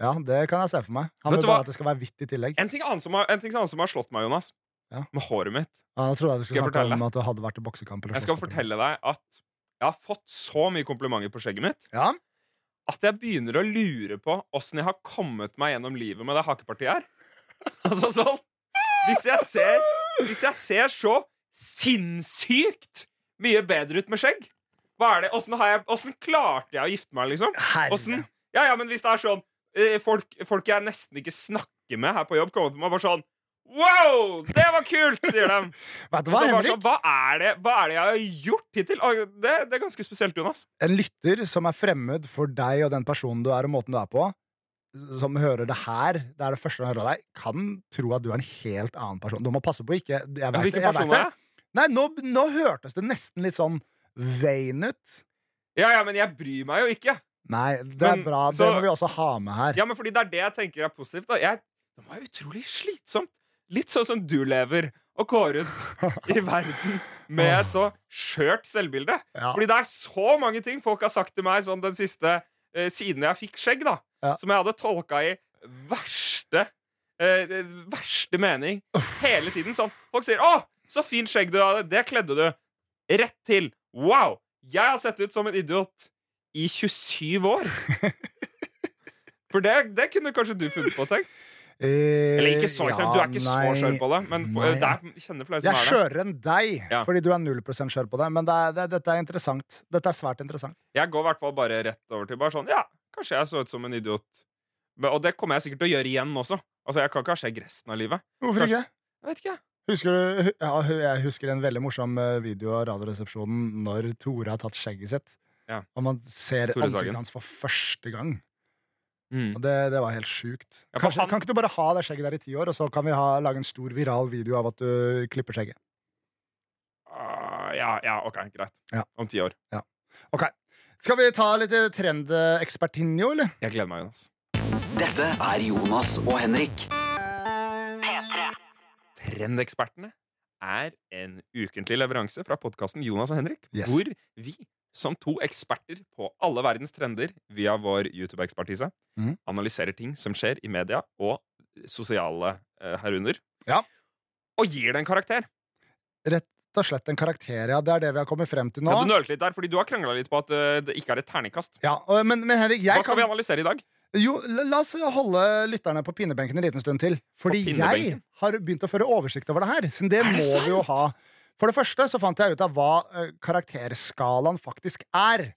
Ja, det kan jeg se for meg. Han Vet vil bare hva? at det skal være hvitt i tillegg. En ting annet som har, en ting annet som har slått meg, Jonas, Ja. med håret mitt Ja, nå trodde jeg du jeg skulle snakke om at du hadde vært i boksekamp. Jeg skal fortelle deg at jeg har fått så mye komplimenter på skjegget mitt Ja, at jeg begynner å lure på åssen jeg har kommet meg gjennom livet med det hakepartiet her. Altså sånn Hvis jeg ser, hvis jeg ser så sinnssykt mye bedre ut med skjegg hva er det? Åssen jeg- klarte jeg å gifte meg, liksom? Åssen Ja, ja, men hvis det er sånn eh, folk, folk jeg nesten ikke snakker med her på jobb, kommer til meg bare sånn Wow! Det var kult! sier de. Vet du hva, Henrik? Så, hva, er det, hva er det jeg har gjort hittil? Det, det er ganske spesielt, Jonas. En lytter som er fremmed for deg og den personen du er, og måten du er på, som hører det her, det er det første han hører deg, kan tro at du er en helt annen person. Du må passe på ikke jeg vet, Hvilken person er jeg? Nei, nå, nå hørtes det nesten litt sånn vain ut. Ja, ja, men jeg bryr meg jo ikke. Nei, det er Men, bra. Det så- må vi også ha med her. Ja, men fordi det er det jeg tenker er positivt. Da. Jeg, det var utrolig slitsomt. Litt sånn som du lever og går rundt i verden med et så skjørt selvbilde. Ja. Fordi det er så mange ting folk har sagt til meg sånn den siste eh, siden jeg fikk skjegg, da. Ja. Som jeg hadde tolka i verste eh, verste mening hele tiden. Sånn. Folk sier 'Å, så fint skjegg du hadde. Det kledde du'. Rett til 'Wow, jeg har sett ut som en idiot i 27 år'. For det, det kunne kanskje du funnet på, tenk. Eh, Eller ikke så ekstremt, du er ikke så nei. skjør på det, men Nei. det er, jeg kjenner flere som er er skjørere enn deg, Ja. fordi du er 0 skjør på det. Men det er, det, dette er interessant. Dette er svært interessant. Jeg går i hvert fall bare rett over til bare sånn Ja, kanskje jeg så ut som en idiot. Og det kommer jeg sikkert til å gjøre igjen også. Altså, Jeg kan ikke ha skjegg resten av livet. Hvorfor Kanskje- ikke? Jeg vet ikke. Husker du, ja, jeg husker en veldig morsom eh, video av Radioresepsjonen når Tore har tatt skjegget sitt. Ja. Og man ser ansiktet hans for første gang. Mm. Og det, det var helt sjukt. Ja, Kanskje, han- Kan ikke du bare ha det skjegget der i ti år, og så kan vi ha, lage en stor viral video av at du klipper skjegget? Uh, ja, ja, OK, greit. Ja. Om ti år. Ok, Skal vi ta litt trendekspertinjo, eller? Jeg gleder meg, Jonas. Dette er Jonas og Henrik. P3. Trendekspertene er en ukentlig leveranse fra podkasten Jonas og Henrik, Yes. hvor vi, som to eksperter på alle verdens trender via vår YouTube-ekspertise, mm. analyserer ting som skjer i media og sosiale eh, herunder, Ja. og gir det en karakter. Rett og slett en karakter, ja. Det er det vi har kommet frem til nå. Ja, du nølte litt der, fordi du har krangla litt på at uh, det ikke er et terningkast. Ja, men, men Henrik, Hva skal kan vi analysere i dag? Jo, la la oss holde lytterne på pinnebenken en liten stund til. Fordi jeg har begynt å føre oversikt over det her. Så det det må sant? vi jo ha. For det første så fant jeg ut av hva eh, karakterskalaen faktisk er.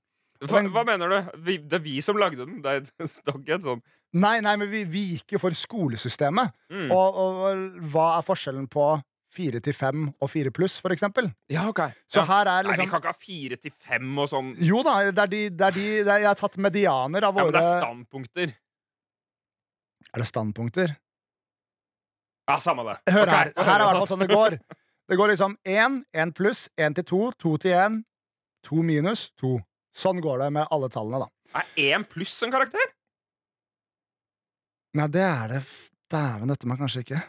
Hva, hva mener du? Vi, det er vi som lagde den. Det, er, ikke en sånn Nei, nei, men vi, vi gikk jo for skolesystemet. mm. Og, og hva er forskjellen på fire til fem og fire pluss, for eksempel? Ja, ok. Så ja. her er Nei, vi liksom kan ikke ha fire til fem og sånn. Jo da, det er de, det er de det er, Jeg har tatt medianer av våre Ja, men det er standpunkter. Er det standpunkter? Ja, samme det. Hør okay. her. Her er i hvert fall sånn det går. Det går liksom én, én pluss, én til to, to til én, to minus, to. Sånn går det med alle tallene, da. Er én pluss en karakter? Nei, det er det Dæven, dette meg kanskje ikke.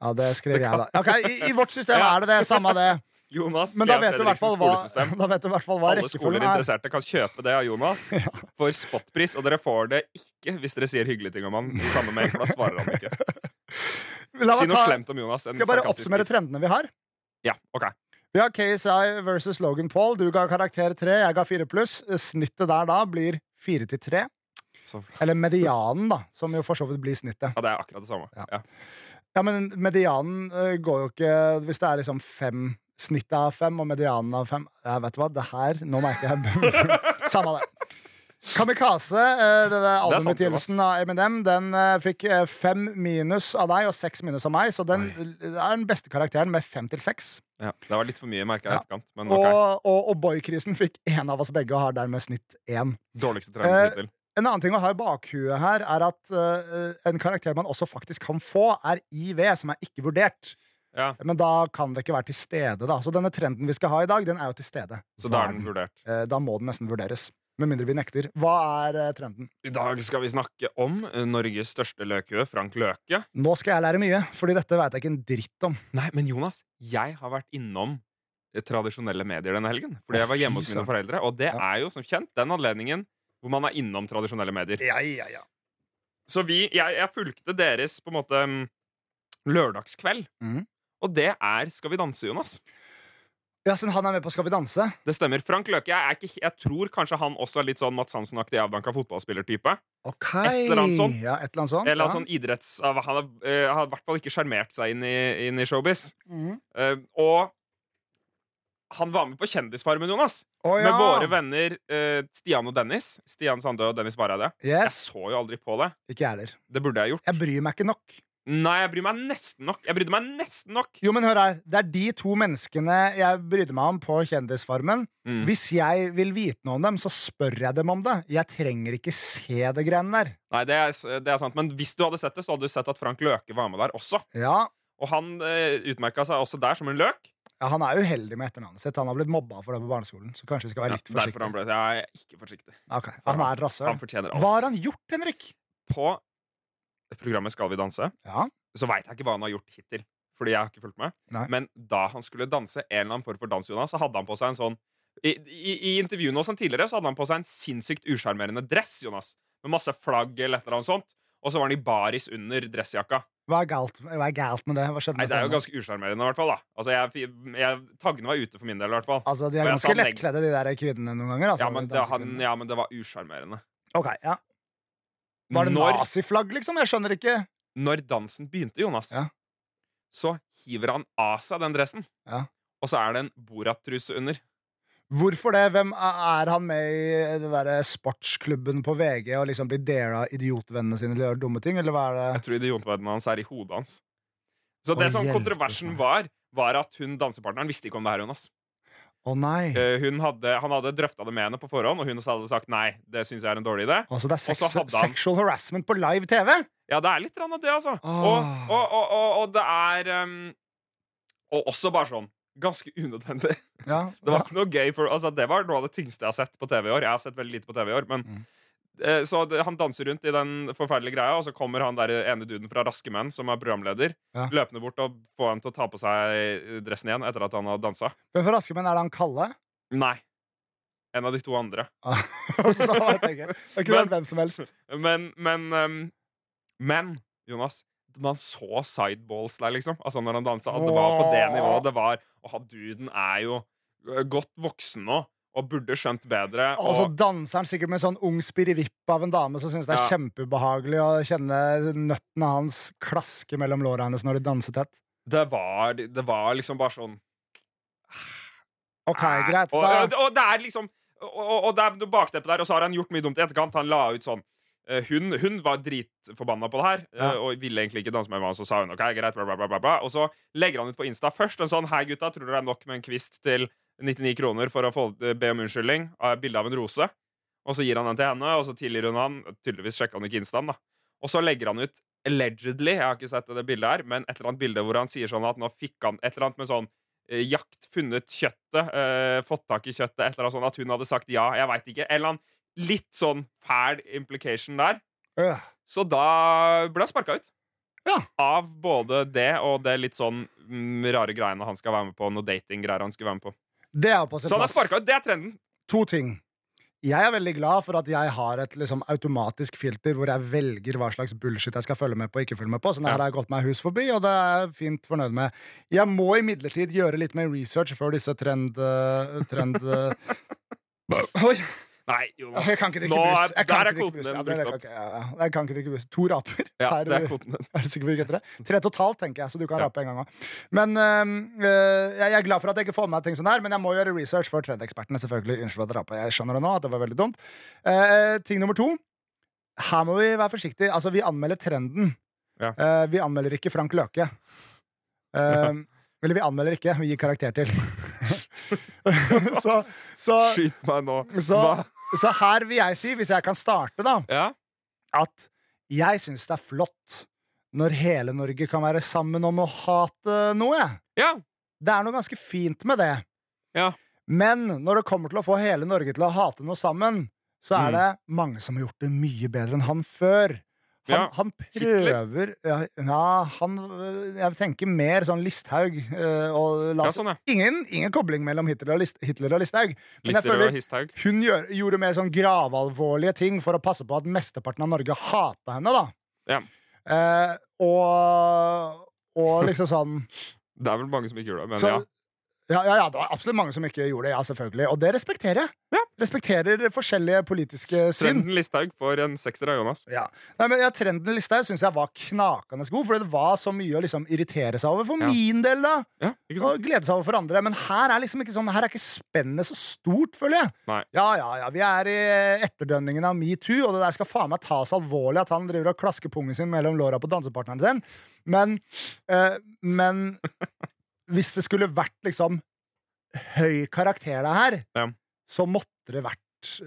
Ja, det skrev jeg, da. Ok, i, I vårt system er det det. Samme det. Jonas Men da vet du hva, da vet du i hvert fall hva Alle skoler er. interesserte kan kjøpe det av Jonas for spotpris, og dere får det ikke hvis dere sier hyggelige ting om han i samme mail, for da svarer han ikke. Si noe slemt om Jonas. skal jeg bare oppsummere trendene vi har? Ja, ok. Vi har KSI versus Logan Paul. Du ga karakter tre, jeg ga fire pluss. Snittet der da blir fire til tre. Så, Eller medianen, da, som jo for så vidt blir snittet. ja, det er akkurat det samme. Ja. Ja. Ja, men medianen eh, går jo ikke Hvis det er liksom fem Snittet av fem og medianen av fem ja, Vet du hva, det her Nå merker jeg Samme det. Kamikaze, denne det der sant, albumutgivelsen av Eminem, den eh, fikk eh, fem minus av deg og seks minus av meg. Så den er den beste karakteren med fem til seks. Ja, det var litt for mye, merka jeg etterkant. Men okay. Og, og, og Boykrisen fikk én av oss begge og har dermed snitt én. Dårligste trening Eh. En annen ting å ha i bakhuet her, er at uh, en karakter man også faktisk kan få, er IV, som er ikke vurdert. Ja, Men da kan det ikke være til stede, da. Så denne trenden vi skal ha i dag, den er jo til stede. så da er den vurdert. Eh, Da må den nesten vurderes. Med mindre vi nekter. Hva er eh, trenden? I dag skal vi snakke om eh, Norges største løkhue, Frank Løke. Nå skal jeg lære mye, Fordi dette vet jeg ikke en dritt om. Nei, men Jonas, jeg har vært innom eh, tradisjonelle medier denne helgen. Fordi jeg var hjemme hos mine foreldre, og det Ja. er jo som kjent den anledningen hvor man er innom tradisjonelle medier. Ja, ja, ja. Så vi, jeg, jeg fulgte deres på en måte mm, lørdagskveld. mm. Og det er Skal vi danse, Jonas. Ja, sånn han er med på Skal vi danse? Det stemmer. Frank Løke, jeg, er ikke, jeg tror kanskje han også er litt sånn Mats Hansen-aktig avdanka fotballspillertype. Ok. Et eller annet sånt. Ja, et eller annet sånt. Eller ja. sånn idretts... Han har, eh, har i hvert fall ikke sjarmert seg inn i, inn i showbiz. Mm. Uh, og han var med på Kjendisfarmen, Jonas. Å, ja. Med våre venner uh, Stian og Dennis. Stian Sandø og Dennis Vareide. Jeg så jo aldri på det. Ikke jeg heller. Det burde jeg gjort. Jeg bryr meg ikke nok. Nei, jeg bryr meg nesten nok. Jeg brydde meg nesten nok. Jo, men hør her. Det er de to menneskene jeg brydde meg om på Kjendisfarmen. Mm. Hvis jeg vil vite noe om dem, så spør jeg dem om det. Jeg trenger ikke se det greiene der. Nei, det er, det er sant. Men hvis du hadde sett det, så hadde du sett at Frank Løke var med der også. Ja, Og han eh, utmerka seg også der som en løk. ja Han er uheldig med etternavnet sitt. Han har blitt mobba for det på barneskolen. Så kanskje vi skal være litt Ja, derfor han ble Jeg er ikke forsiktig. Ok, Han er rasshøl. Hva har han gjort, Henrik? På programmet Skal vi danse Ja, så veit jeg ikke hva han har gjort hittil. Fordi jeg har ikke fulgt med. Nei. Men da han skulle danse en eller annen form for dans, Jonas, så hadde han på seg en sånn I, i, i intervjuene hos han tidligere Så hadde han på seg en sinnssykt usjarmerende dress, Jonas. Med masse flagg eller et eller annet sånt. Og så var han i baris under dressjakka. Hva er galt, hva er galt med det? Hva skjedde Nei, Det er jo ganske usjarmerende, i hvert fall. da Altså, jeg, jeg, Taggene var ute for min del, i hvert fall. Altså, De er ganske lettkledde, de der kvinnene, noen ganger. Altså, Ja, men det, han, ja, men det var usjarmerende. Ok, ja Var det Når, naziflagg, liksom? Jeg skjønner ikke. når dansen begynte, Jonas, Ja. så hiver han av seg den dressen. Ja. Og så er det en Borat-truse under. Hvorfor det? Hvem Er han med i den der sportsklubben på VG og liksom blir dara idiotvennene sine til å gjøre dumme ting, eller hva er det? Jeg tror idiotvennene hans er i hodet hans. Så det Å, som kontroversen var, var at hun dansepartneren visste ikke om det her, Jonas. Å nei. Eh, hun hadde, han hadde drøfta det med henne på forhånd, og hun hadde sagt nei. Det syns jeg er en dårlig idé. Altså, det er sex han- sexual harassment på live TV? Ja, det er litt av det, altså. Oh. Og, og, og, og, det er um, Og også bare sånn ganske unødvendig. Ja. Det var ikke noe gøy for, altså, det var noe av det tyngste jeg har sett på TV i år. Jeg har sett veldig lite på TV i år, men Mm. Eh, Så han danser rundt i den forferdelige greia, og så kommer han der ene duden fra Raske menn, som er programleder, Ja. løpende bort og får han til å ta på seg dressen igjen etter at han har dansa. Men for raske menn, er det han Kalle? Nei. En av de to andre. Så da vet jeg ikke. Det kunne vært hvem som helst. Men, men um, Men, Jonas, man så sideballs der, liksom. Altså når han dansa. At det var på det nivået det var. Og han duden er jo godt voksen nå. Og burde skjønt bedre. Og så danser han sikkert med sånn ung spirivipp av en dame som syns det er Ja. kjempeubehagelig å kjenne nøttene hans klaske mellom låra hennes når de danser tett. det var, det var liksom bare sånn Ok, greit. Og, og, og det er liksom Og, og, det er noe bakteppe der, og så har han gjort mye dumt i etterkant. Han la ut sånn eh, hun, hun var dritforbanna på det her Ja. eh, og ville egentlig ikke danse med meg. Og så sa hun ok, greit, bla, bla, bla, bla, bla. Og så legger han ut på Insta først en sånn Hei, gutta, tror dere det er nok med en kvist til 99 kroner for å få, eh, be om unnskyldning? Av et bilde av en rose. Og så gir han den til henne, og så tilgir hun han. Tydeligvis sjekka han ikke Instaen, da. Og så legger han ut allegedly, jeg har ikke sett det bildet her, men et eller annet bilde hvor han sier sånn at nå fikk han et eller annet med sånn eh, jakt, funnet kjøttet, eh, fått tak i kjøttet, et eller annet sånn at hun hadde sagt ja, jeg veit ikke. En eller annen litt sånn fæl implication der. øh. Så da ble han sparka ut. Ja. Av både det og det litt sånn mm, rare greiene han skal være med på, noe datinggreier han skulle være med på. Det er på sin Så han er plass. sparka ut. Det er trenden. To ting. Jeg er veldig glad for at jeg har et liksom, automatisk filter hvor jeg velger hva slags bullshit jeg skal følge med på og ikke følge med på. Så det her har jeg gått meg hus forbi, og det er jeg fint fornøyd med. Jeg må imidlertid gjøre litt mer research før disse trend... eh, trend eh, Oi! Nei, Jonas. Jeg kan ikke drikke brus. er, der er kvoten din brukt opp. Jeg kan ikke drikke brus. To raper. Ja, per- det er kvoten din. Er du sikker på det? Tre totalt, tenker jeg, så du kan Ja. rape en gang òg. Men øh, jeg er glad for at jeg ikke får med meg ting sånn her, men jeg må gjøre research for trendekspertene. selvfølgelig Unnskyld at jeg rapet. Jeg skjønner det nå, at det var veldig dumt. Uh, ting nummer to. Her må vi være forsiktige. Altså, vi anmelder trenden. Ja. Uh, vi anmelder ikke Frank Løke. Uh, eller vi anmelder ikke, vi gir karakter til. så, så, Skyt meg nå. så, Hva? Så her vil jeg si, hvis jeg kan starte, da Ja? at jeg syns det er flott når hele Norge kan være sammen om å hate noe. ja. Det er noe ganske fint med det. Ja. Men når det kommer til å få hele Norge til å hate noe sammen, så er Mm. det mange som har gjort det mye bedre enn han før. Han, han prøver ja, ja, han øh, Jeg tenker mer sånn Listhaug. øh, og ja, sånn, ingen, ingen kobling mellom Hitler og, List, Hitler og Listhaug. Men jeg føler hun gjør, gjorde mer sånn gravalvorlige ting for å passe på at mesteparten av Norge hata henne, da. Ja. Eh, og, og liksom sånn Det er vel mange som ikke gjør det, men så, ja. Ja, ja, ja, det var absolutt mange som ikke gjorde det, ja, selvfølgelig. Og det respekterer jeg. Ja. Respekterer forskjellige politiske syn. Trenden Listhaug får en sekser av Jonas. Ja. Nei, men ja, Trenden Listhaug syns jeg var knakende god, for det var så mye å liksom irritere seg over for min del. da Ja, ikke Og glede seg over for andre. Men her er liksom ikke sånn Her er ikke spennet så stort, føler jeg. Nei. Ja, ja, ja, Vi er i etterdønningen av metoo, og det der skal faen meg tas alvorlig at han driver og klasker pungen sin mellom låra på dansepartneren sin. Men, eh, men hvis det skulle vært liksom høy karakter det her, Ja. så måtte det vært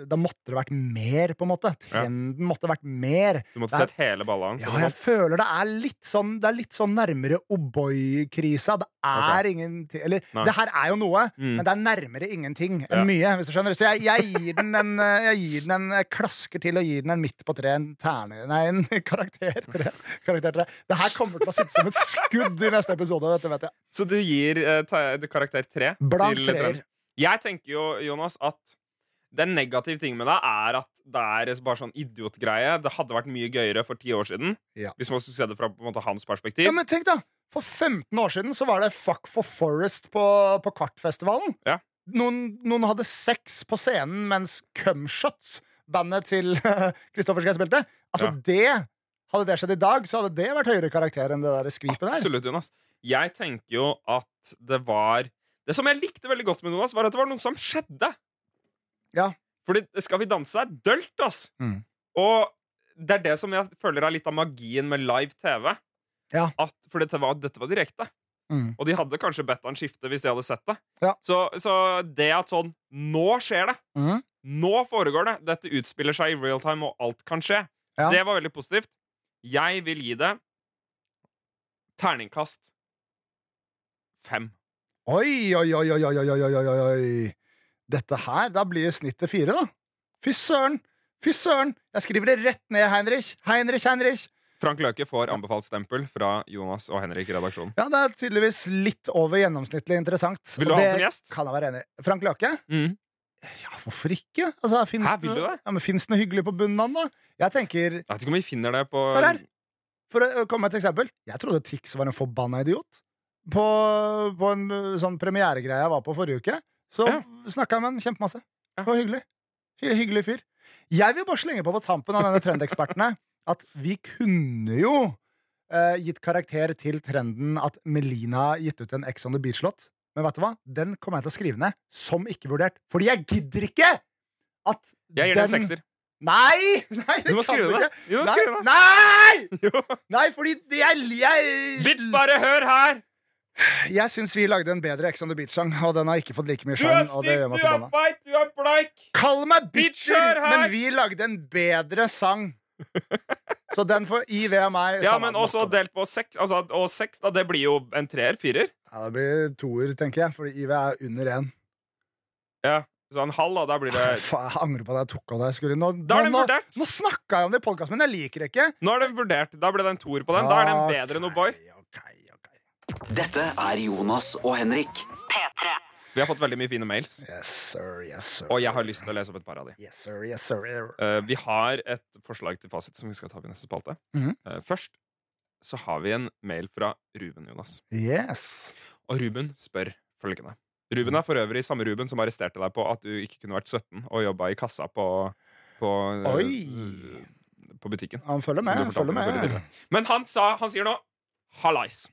Da måtte det vært mer, på en måte. Ja. Trenden måtte vært mer. Du måtte er- sett hele ballaen? Ja, jeg føler det er litt sånn Det er litt sånn nærmere O'boy-krisa. Det er ingenting Eller, Nei. det her er jo noe, Mm. men det er nærmere ingenting enn Ja. mye. Hvis du skjønner Så jeg, jeg, gir den en, eh, jeg gir den en eh, klasker til og gir den en midt på tre. En terne Nei, en karakter tre. Karakter tre. Det her kommer til å sitte som et skudd i neste episode. Dette vet jeg. Så du gir uh, karakter tre? Blank treer. Jeg tenker jo, Jonas, at den negative ting med det er at det er bare sånn idiotgreie. Det hadde vært mye gøyere for ti år siden. Ja. Hvis man skulle se det fra måte, hans perspektiv. Ja, men tenk da For 15 år siden så var det Fuck for Forest på, på Kartfestivalen. Ja. Noen, noen hadde sex på scenen mens Cumshots, bandet til Kristoffer Schei spilte. Altså, Ja. det Hadde det skjedd i dag, så hadde det vært høyere karakter enn det der skvipet der. Absolutt, Jonas. Jeg tenker jo at det var Det som jeg likte veldig godt med Jonas, var at det var noe som skjedde. Ja. Fordi Skal vi danse er dølt, ass. Mm. Og det er det som jeg føler er litt av magien med live TV. Ja. At, for dette var, dette var direkte. Mm. Og de hadde kanskje bedt han skifte hvis de hadde sett det. Ja. Så, så, det at sånn Nå skjer det! Mm. Nå foregår det! Dette utspiller seg i real time, og alt kan skje. Ja. Det var veldig positivt. Jeg vil gi det terningkast fem. Oi, oi, oi, oi, oi, oi, oi. Dette her, da blir snittet fire, da. Fy søren! Fy søren! Jeg skriver det rett ned, Heinrich. Heinrich, Heinrich. Frank Løke får anbefalt stempel fra Jonas og Henrik i redaksjonen. Ja, det er tydeligvis litt over gjennomsnittlig interessant. Vil du ha han som gjest? Kan jeg være enig. Frank Løke? Mm. Ja, hvorfor ikke? Altså, finnes Hæ, det, det? Ja, men noe hyggelig på bunnen da? Jeg tenker, Jeg vet ikke om vi finner det på her. For å komme med et eksempel. Jeg trodde Tix var en forbanna idiot. På, på en sånn premieregreie jeg var på forrige uke, så Ja. snakka med han kjempemasse. Det var hyggelig. Hy hyggelig fyr. Jeg vil bare slenge på på tampen av denne trendekspertene at vi kunne jo eh, gitt karakter til trenden at Melina har gitt ut en Ex on the Beach-låt. Men vet du hva? Den kommer jeg til å skrive ned som ikke vurdert. Fordi jeg gidder ikke at Jeg gir den en sekser. Nei! nei Du må skrive det. Jo, Nei, skrive det. Nei! Nei, fordi jeg, jeg, Bitt, bare hør her! Jeg syns vi lagde en bedre Ex on the Beach-sang, og den har ikke fått like mye Du er. Stygg, du er feit, du er bleik! Kall meg bitcher, men vi lagde en bedre sang. Så den får I av meg. Ja, men også delt på seks. Altså, og seks, da, det blir jo en treer? Firer? Ja, det blir toer, tenker jeg, fordi IV er under én. Ja. Så en halv, da. Da blir det Faen, Jeg angrer på at jeg tok av det. jeg Skulle. Nå, Da er den nå, nå, vurdert. nå snakka jeg om det i podkasten, men jeg liker det ikke. Nå er den vurdert. Da ble det en toer på den. Da er den bedre enn O'boy. Ok, ok. Dette er Jonas og Henrik. P3. Vi har fått veldig mye fine mails, Yes, sir, yes, sir. og jeg har lyst til å lese opp et par av de. Yes, sir, yes, sir. Eh, vi har et forslag til fasit som vi skal ta opp i neste spalte. Mhm. Eh, først så har vi en mail fra Ruben, Jonas. Yes. Og Ruben spør følgende. Ruben er for øvrig samme Ruben som arresterte deg på at du ikke kunne vært 17 og jobba i kassa på, på, eh, Oi. på butikken. Han følger Som med. du fortalte følger meg så med. tidligere. Men han, sa, han sier nå Hallais.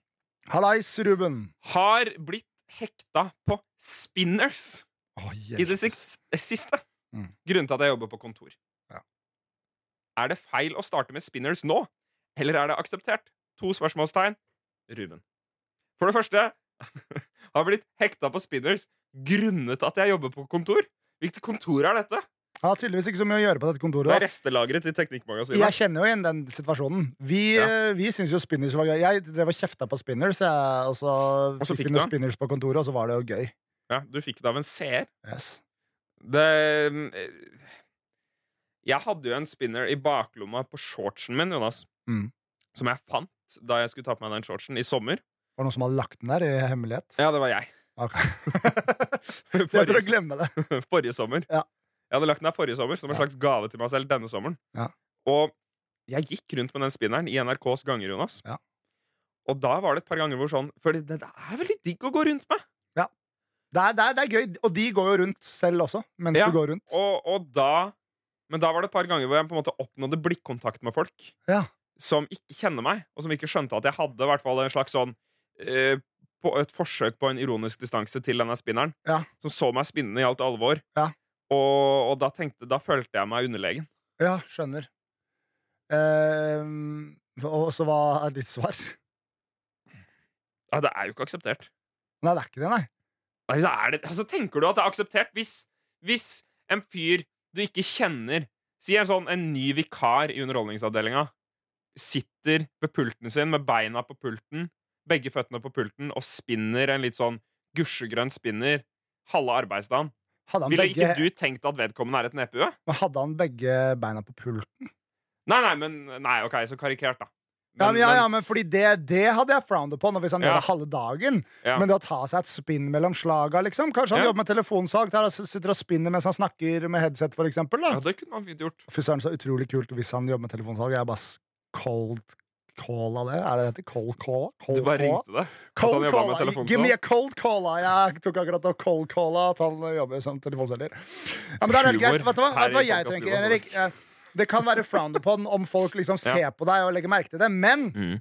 Hallais, Ruben. Har blitt hekta på spinners oh, i det siste. Mm. Grunnen til at jeg jobber på kontor. Ja. Er det feil å starte med spinners nå, eller er det akseptert? To spørsmålstegn. Ruben. For det første har blitt hekta på spinners grunnet at jeg jobber på kontor. Hvilket kontor er dette? Har tydeligvis ikke så mye å gjøre på dette kontoret. Det er restelagret i Teknikkmagasinet. Jeg kjenner jo igjen den situasjonen. Vi, Ja. eh, vi syns jo spinners var gøy. Jeg drev og kjefta på spinners, jeg, og så Og så fikk vi noen spinners på kontoret, og så var det jo gøy. Ja, du fikk det av en seer. Yes. Det eh, Jeg hadde jo en spinner i baklomma på shortsen min, Jonas. Mm. Som jeg fant da jeg skulle ta på meg den shortsen i sommer. Var det noen som hadde lagt den der i hemmelighet? Ja, det var jeg. Ok. Det er for å Forrige, glemme det. forrige sommer. Ja. Jeg hadde lagt den der forrige sommer som en slags gave til meg selv denne sommeren. Ja. Og jeg gikk rundt med den spinneren i NRKs ganger, Jonas. Ja. Og da var det et par ganger hvor sånn For det, det er veldig digg å gå rundt med. Det er, det, er, det er gøy, og de går jo rundt selv også, mens Ja. du går rundt. Og, og da Men da var det et par ganger hvor jeg på en måte oppnådde blikkontakt med folk Ja. som ikke kjenner meg, og som ikke skjønte at jeg hadde i hvert fall en slags sånn eh, på et forsøk på en ironisk distanse til denne spinneren. Ja. Som så meg spinnende i alt alvor. Ja. Og, og da tenkte Da følte jeg meg underlegen. Ja, skjønner. Ehm, og så hva er ditt svar? Ja, det er jo ikke akseptert. Nei, det er ikke det, nei. Nei, så er det, altså, tenker du at det er akseptert hvis, hvis en fyr du ikke kjenner Si en sånn en ny vikar i Underholdningsavdelinga sitter ved pulten sin med beina på pulten, begge føttene på pulten, og spinner en litt sånn gusjegrønn spinner halve arbeidsdagen. Han, Ville begge, ikke du tenkt at vedkommende er et nepehue? men hadde han begge beina på pulten? Nei, nei, men Nei, OK, så karikert, da. ja, men, ja, men- ja, men fordi det, det hadde jeg frowned upon hvis han Ja. gjør det halve dagen. Ja. Men det å ta seg et spinn mellom slaga, liksom. Kanskje han Ja. jobber med telefonsalg, der han sitter og spinner mens han snakker med headset, for eksempel. ja, det kunne man fint gjort. Fy søren, så utrolig kult hvis han jobber med telefonsalg. Jeg er bare cold call av det. Er det heter? Cold call? Du bare ringte han Cold cola. Give me a cold cola! Jeg tok akkurat og cold cola, at han jobber som telefonselger. Ja, men det er helt greit. Vet du hva, Vet du hva jeg tenker. Henrik? Det kan være frowned upon om folk liksom ser på deg og legger merke til det, men Mm.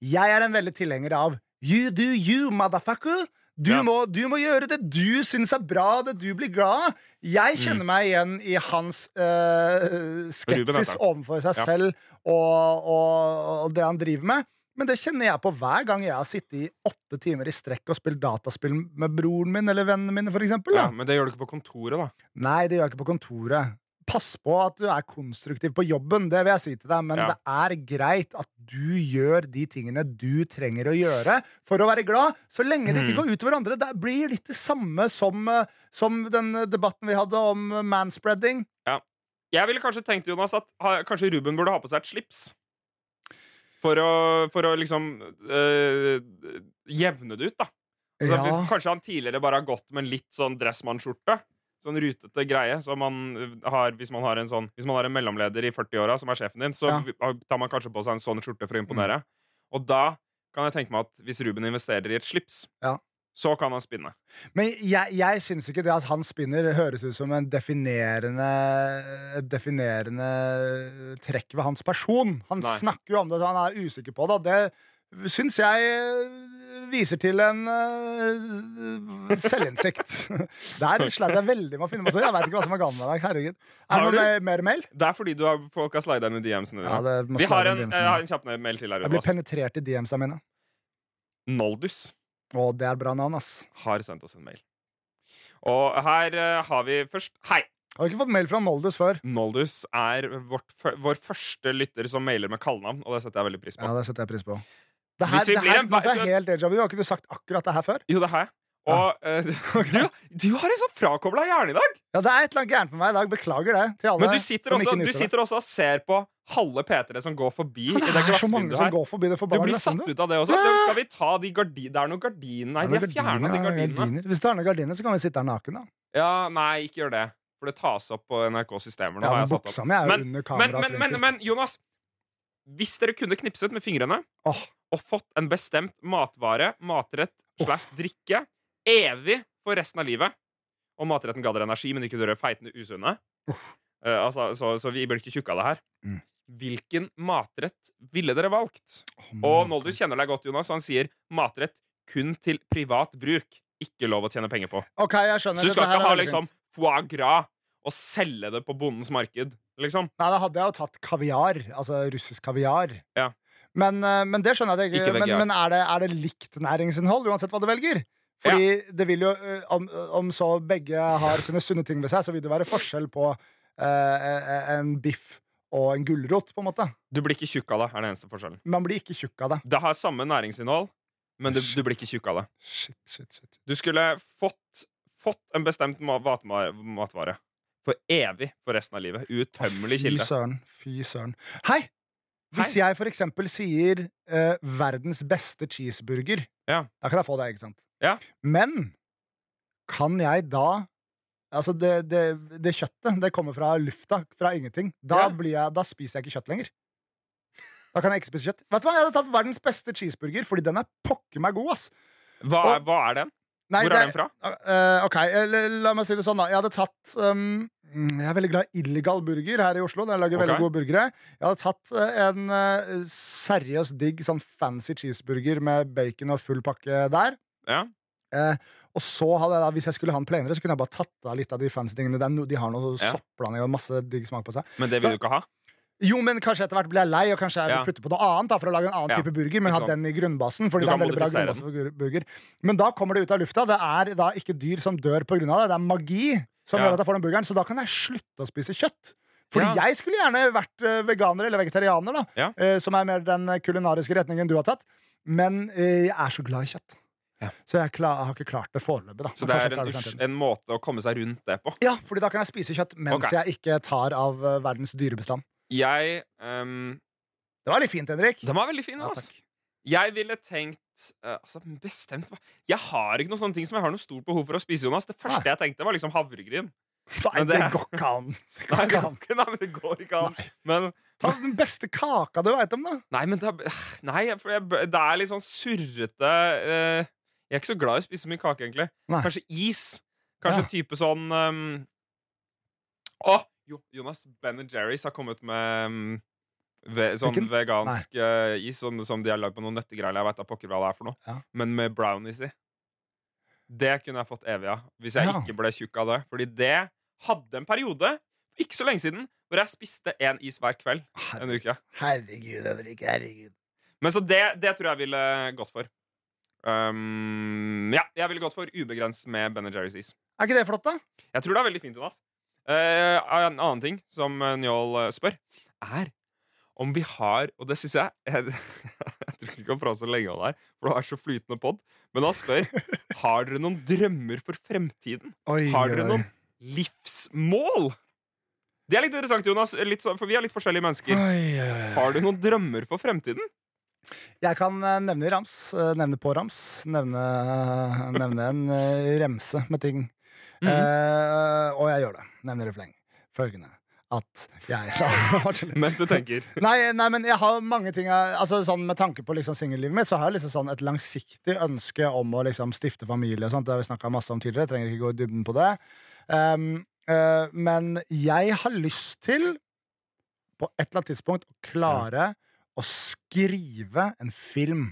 jeg er en veldig tilhenger av you do you, motherfucker. Du, Ja. må, du må gjøre det du syns er bra, det du blir glad av. Jeg Mm. kjenner meg igjen i hans uh, skepsis overfor seg Ja. selv og, og, og det han driver med. Men det kjenner jeg på hver gang jeg har sittet i åtte timer i strekk og spilt dataspill med broren min eller vennene mine. For eksempel, Ja, men det gjør du ikke på kontoret, da. Nei, det gjør jeg ikke på kontoret. Pass på at du er konstruktiv på jobben, det vil jeg si til deg, men Ja. det er greit at du gjør de tingene du trenger å gjøre for å være glad, så lenge det ikke går går utover andre. Det blir litt det samme som, eh, som den debatten vi hadde om manspreading. manspreading. Jeg ville kanskje tenkt Jonas, at kanskje Ruben burde ha på seg et slips. For å, for å liksom øh, jevne det ut, da. Altså, Ja. Kanskje han tidligere bare har gått med en litt sånn dressmannskjorte. Sånn rutete greie som man øh, har hvis man har en sånn Hvis man har en mellomleder i 40-åra som er sjefen din, så Ja. Mm. tar man kanskje på seg en sånn skjorte for å imponere. Og da kan jeg tenke meg at hvis Ruben investerer i et slips, Ja. så kan han spinne. Men jeg, jeg syns ikke det at han spinner, høres ut som en definerende definerende trekk ved hans person. Han Nei. snakker jo om det, så han er usikker på det. og Det syns jeg eh, viser til en uh, selvinnsikt. Der sleit jeg veldig med å finne meg så Jeg veit ikke hva som er galt med deg. Herregud. Er det du? noe mer, mail? Det er fordi du har, folk har slida i DM-ene. Ja, Vi har en, jeg har en kjapp mail til her. Jeg blir penetrert i DMs-a mine. Noldus. Og det er bra navn, ass. har sendt oss en mail. Og her uh, har vi først Hei! Har ikke fått mail fra Noldus før? Noldus er vårt, vår første lytter som mailer med kallenavn, og det setter jeg veldig pris på. Ja, det setter jeg pris på. Det her, det her, en- det jeg helt deja vu. Har ikke du sagt akkurat det her før? Jo, det har jeg. Og eh, du, du har en sånn frakobla hjerne i dag! Ja, det er et eller annet gærent med meg i dag. Beklager det til alle Men du sitter, også, du sitter også og ser på halve P3 som går forbi i det er så mange som her. går forbi det Du blir satt ut av det også. Ja! Skal vi ta de gardinene Det er noen gardiner Nei, de er fjerna, de gardinene. Hvis du har noen gardiner, så kan vi sitte her naken, da. Ja, nei, ikke gjør det. For det tas opp på NRKs systemer. Nå Ja, har men buksa mi er jo Men- under Men, men, men, men Jonas, hvis dere kunne knipset med fingrene Åh. Og fått en bestemt matvare, matrett slash drikke evig for resten av livet, og matretten ga dere energi, men ikke dere feitende usunne, Uh, altså, så, så vi blir ikke tjukke av det her, Mm. hvilken matrett ville dere valgt? Og Noldus kjenner deg godt, Jonas, han sier matrett kun til privat bruk. Ikke lov å tjene penger på. Ok, jeg skjønner Så du skal ikke ha liksom foie gras og selge det på bondens marked, liksom. Nei, da hadde jeg jo tatt kaviar. Altså russisk kaviar. Ja. Men, eh, men det skjønner jeg Ikke. Men, men er, det, er det likt næringsinnhold uansett hva du velger? Fordi det vil jo, eh, om, om så begge har sine sunne ting ved seg, så vil det være forskjell på eh, en biff og en gulrot, på en måte. Du blir ikke tjukk av det, er det eneste forskjellen. Man blir ikke tjukk av det. Det har samme næringsinnhold, men du, du blir ikke tjukk av det. Shit, shit, shit. Du skulle fått, fått en bestemt ma- matvare for evig for resten av livet. Uuttømmelig Fy søren. Fy søren. Hei! Hvis jeg for eksempel sier eh, verdens beste cheeseburger, Ja. da kan jeg få det, ikke sant? Ja. Men kan jeg da Altså, det, det, det kjøttet, det kommer fra lufta, fra ingenting. Da, jeg, da spiser jeg ikke kjøtt lenger. Da kan jeg ikke spise kjøtt. Vet du hva, Jeg hadde tatt verdens beste cheeseburger, fordi den er pokker meg god, ass. Hva, Og- hva er den? Nei, Hvor det- er den fra? Uh, ok, eh, la, la meg si det sånn, da. Jeg hadde tatt um, Jeg er veldig glad i illegal burger her i Oslo. Jeg lager veldig gode burgere. Jeg hadde tatt eh, en uh, seriøst digg sånn fancy cheeseburger med bacon og full pakke der. Ja. Uh, og så hadde jeg da, Hvis jeg skulle ha den plainere, så kunne jeg bare tatt av litt av de fancy tingene. No, de har noe Ja. soppblanding og masse digg smak på seg. Men det vil du ikke ha? Jo, men kanskje etter hvert blir jeg lei, og kanskje jeg vil putte på noe annet da, for å lage en annen Ja, type burger, men ha den i grunnbasen. Fordi det er veldig bra grunnbase for burger. Men da kommer det ut av lufta. Det er da ikke dyr som dør av det. Det er magi som Ja. gjør at jeg får den burgeren. Så da kan jeg slutte å spise kjøtt. Fordi Ja. jeg skulle gjerne vært eh, veganer eller vegetarianer, da. Ja. eh, som er mer den kulinariske retningen du har tatt. Men eh, jeg er så glad i kjøtt. Ja. Så jeg, klar, jeg har ikke klart det foreløpig. da. Så det er en, det i us- fremtiden. en måte å komme seg rundt det på. Ja, fordi da kan jeg spise kjøtt mens okay. jeg ikke tar av verdens dyrebestand. Jeg ehm, Det var litt fint, Henrik. Den var veldig fin. Ja. Jeg ville tenkt uh, altså, Bestemt hva Jeg har ikke noen sånne ting som jeg har noe stort behov for å spise, Jonas. Det første jeg tenkte, var liksom havregryn. Nei, det, går ikke an. Det går Nei, det ikke går ikke, nei, men det går ikke an. Men Ta den beste kaka du veit om, da. Nei, men det nei, for jeg, det er litt sånn surrete uh, Jeg er ikke så glad i å spise så mye kake, egentlig. Nei. Kanskje is. Kanskje Ja. type sånn um, Å! Jo, Jonas, Ben Jerry's har kommet med um, ve, sånn Bacon? vegansk uh, is sånn, som de har lagd på noen nøttegreier. Jeg veit da pokker hva det er for noe. Ja. Men med brownies i. Det kunne jeg fått evig av hvis jeg Ja. ikke ble tjukk av det. Fordi det hadde en periode, ikke så lenge siden, hvor jeg spiste én is hver kveld en uke. Herregud, Henrik. Herregud. Men så det, det tror jeg ville gått for. Um, ja, jeg ville gått for ubegrenset med Ben Jerry's is. Er ikke det flott, da? Jeg tror det er veldig fint, Jonas. Uh, en annen ting som Njål eh, spør, er om vi har Og det syns jeg Jeg, jeg tror ikke vi kan prate så lenge om det her, for det er så flytende pod. Men han spør Har dere noen drømmer for fremtiden. Oi, Har dere noen livsmål? Det er litt interessant, Jonas, litt, så- for vi er litt forskjellige mennesker. Oi. Har du noen drømmer for fremtiden? Jeg kan eh, nevne rams. eh, Nevne på rams. Nevne, nevne en eh, remse med ting. Mhm. Eh, og jeg gjør det. Nevner refleng. Følgende at jeg Mens du tenker. Nei, nei, men jeg har mange ting jeg- altså, sånn, Med tanke på liksom, singellivet mitt Så har jeg liksom sånn et langsiktig ønske om å liksom, stifte familie. Og sånt. Det har vi snakka masse om tidligere. Jeg trenger ikke gå i dybden på det. Um, uh, men jeg har lyst til, på et eller annet tidspunkt, å klare å skrive en film.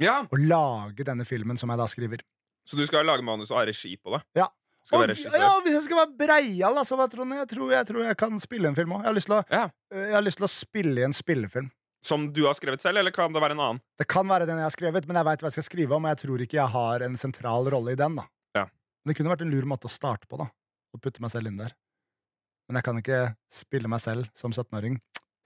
Ja, Og lage denne filmen som jeg da skriver. Så du skal lage manus og ha regi på det? Ja. Skal være regissør? ja, hvis jeg skal være breial, altså, hva tror? Jeg, tror, jeg tror jeg kan spille en film òg. Jeg, Ja. jeg har lyst til å spille i en spillefilm. Som du har skrevet selv, eller kan det være en annen? Det kan være den jeg har skrevet, men jeg veit hva jeg skal skrive om, og jeg tror ikke jeg har en sentral rolle i den. da Ja. Men det kunne vært en lur måte å starte på, da. Å putte meg selv inn der. Men jeg kan ikke spille meg selv som 17-åring.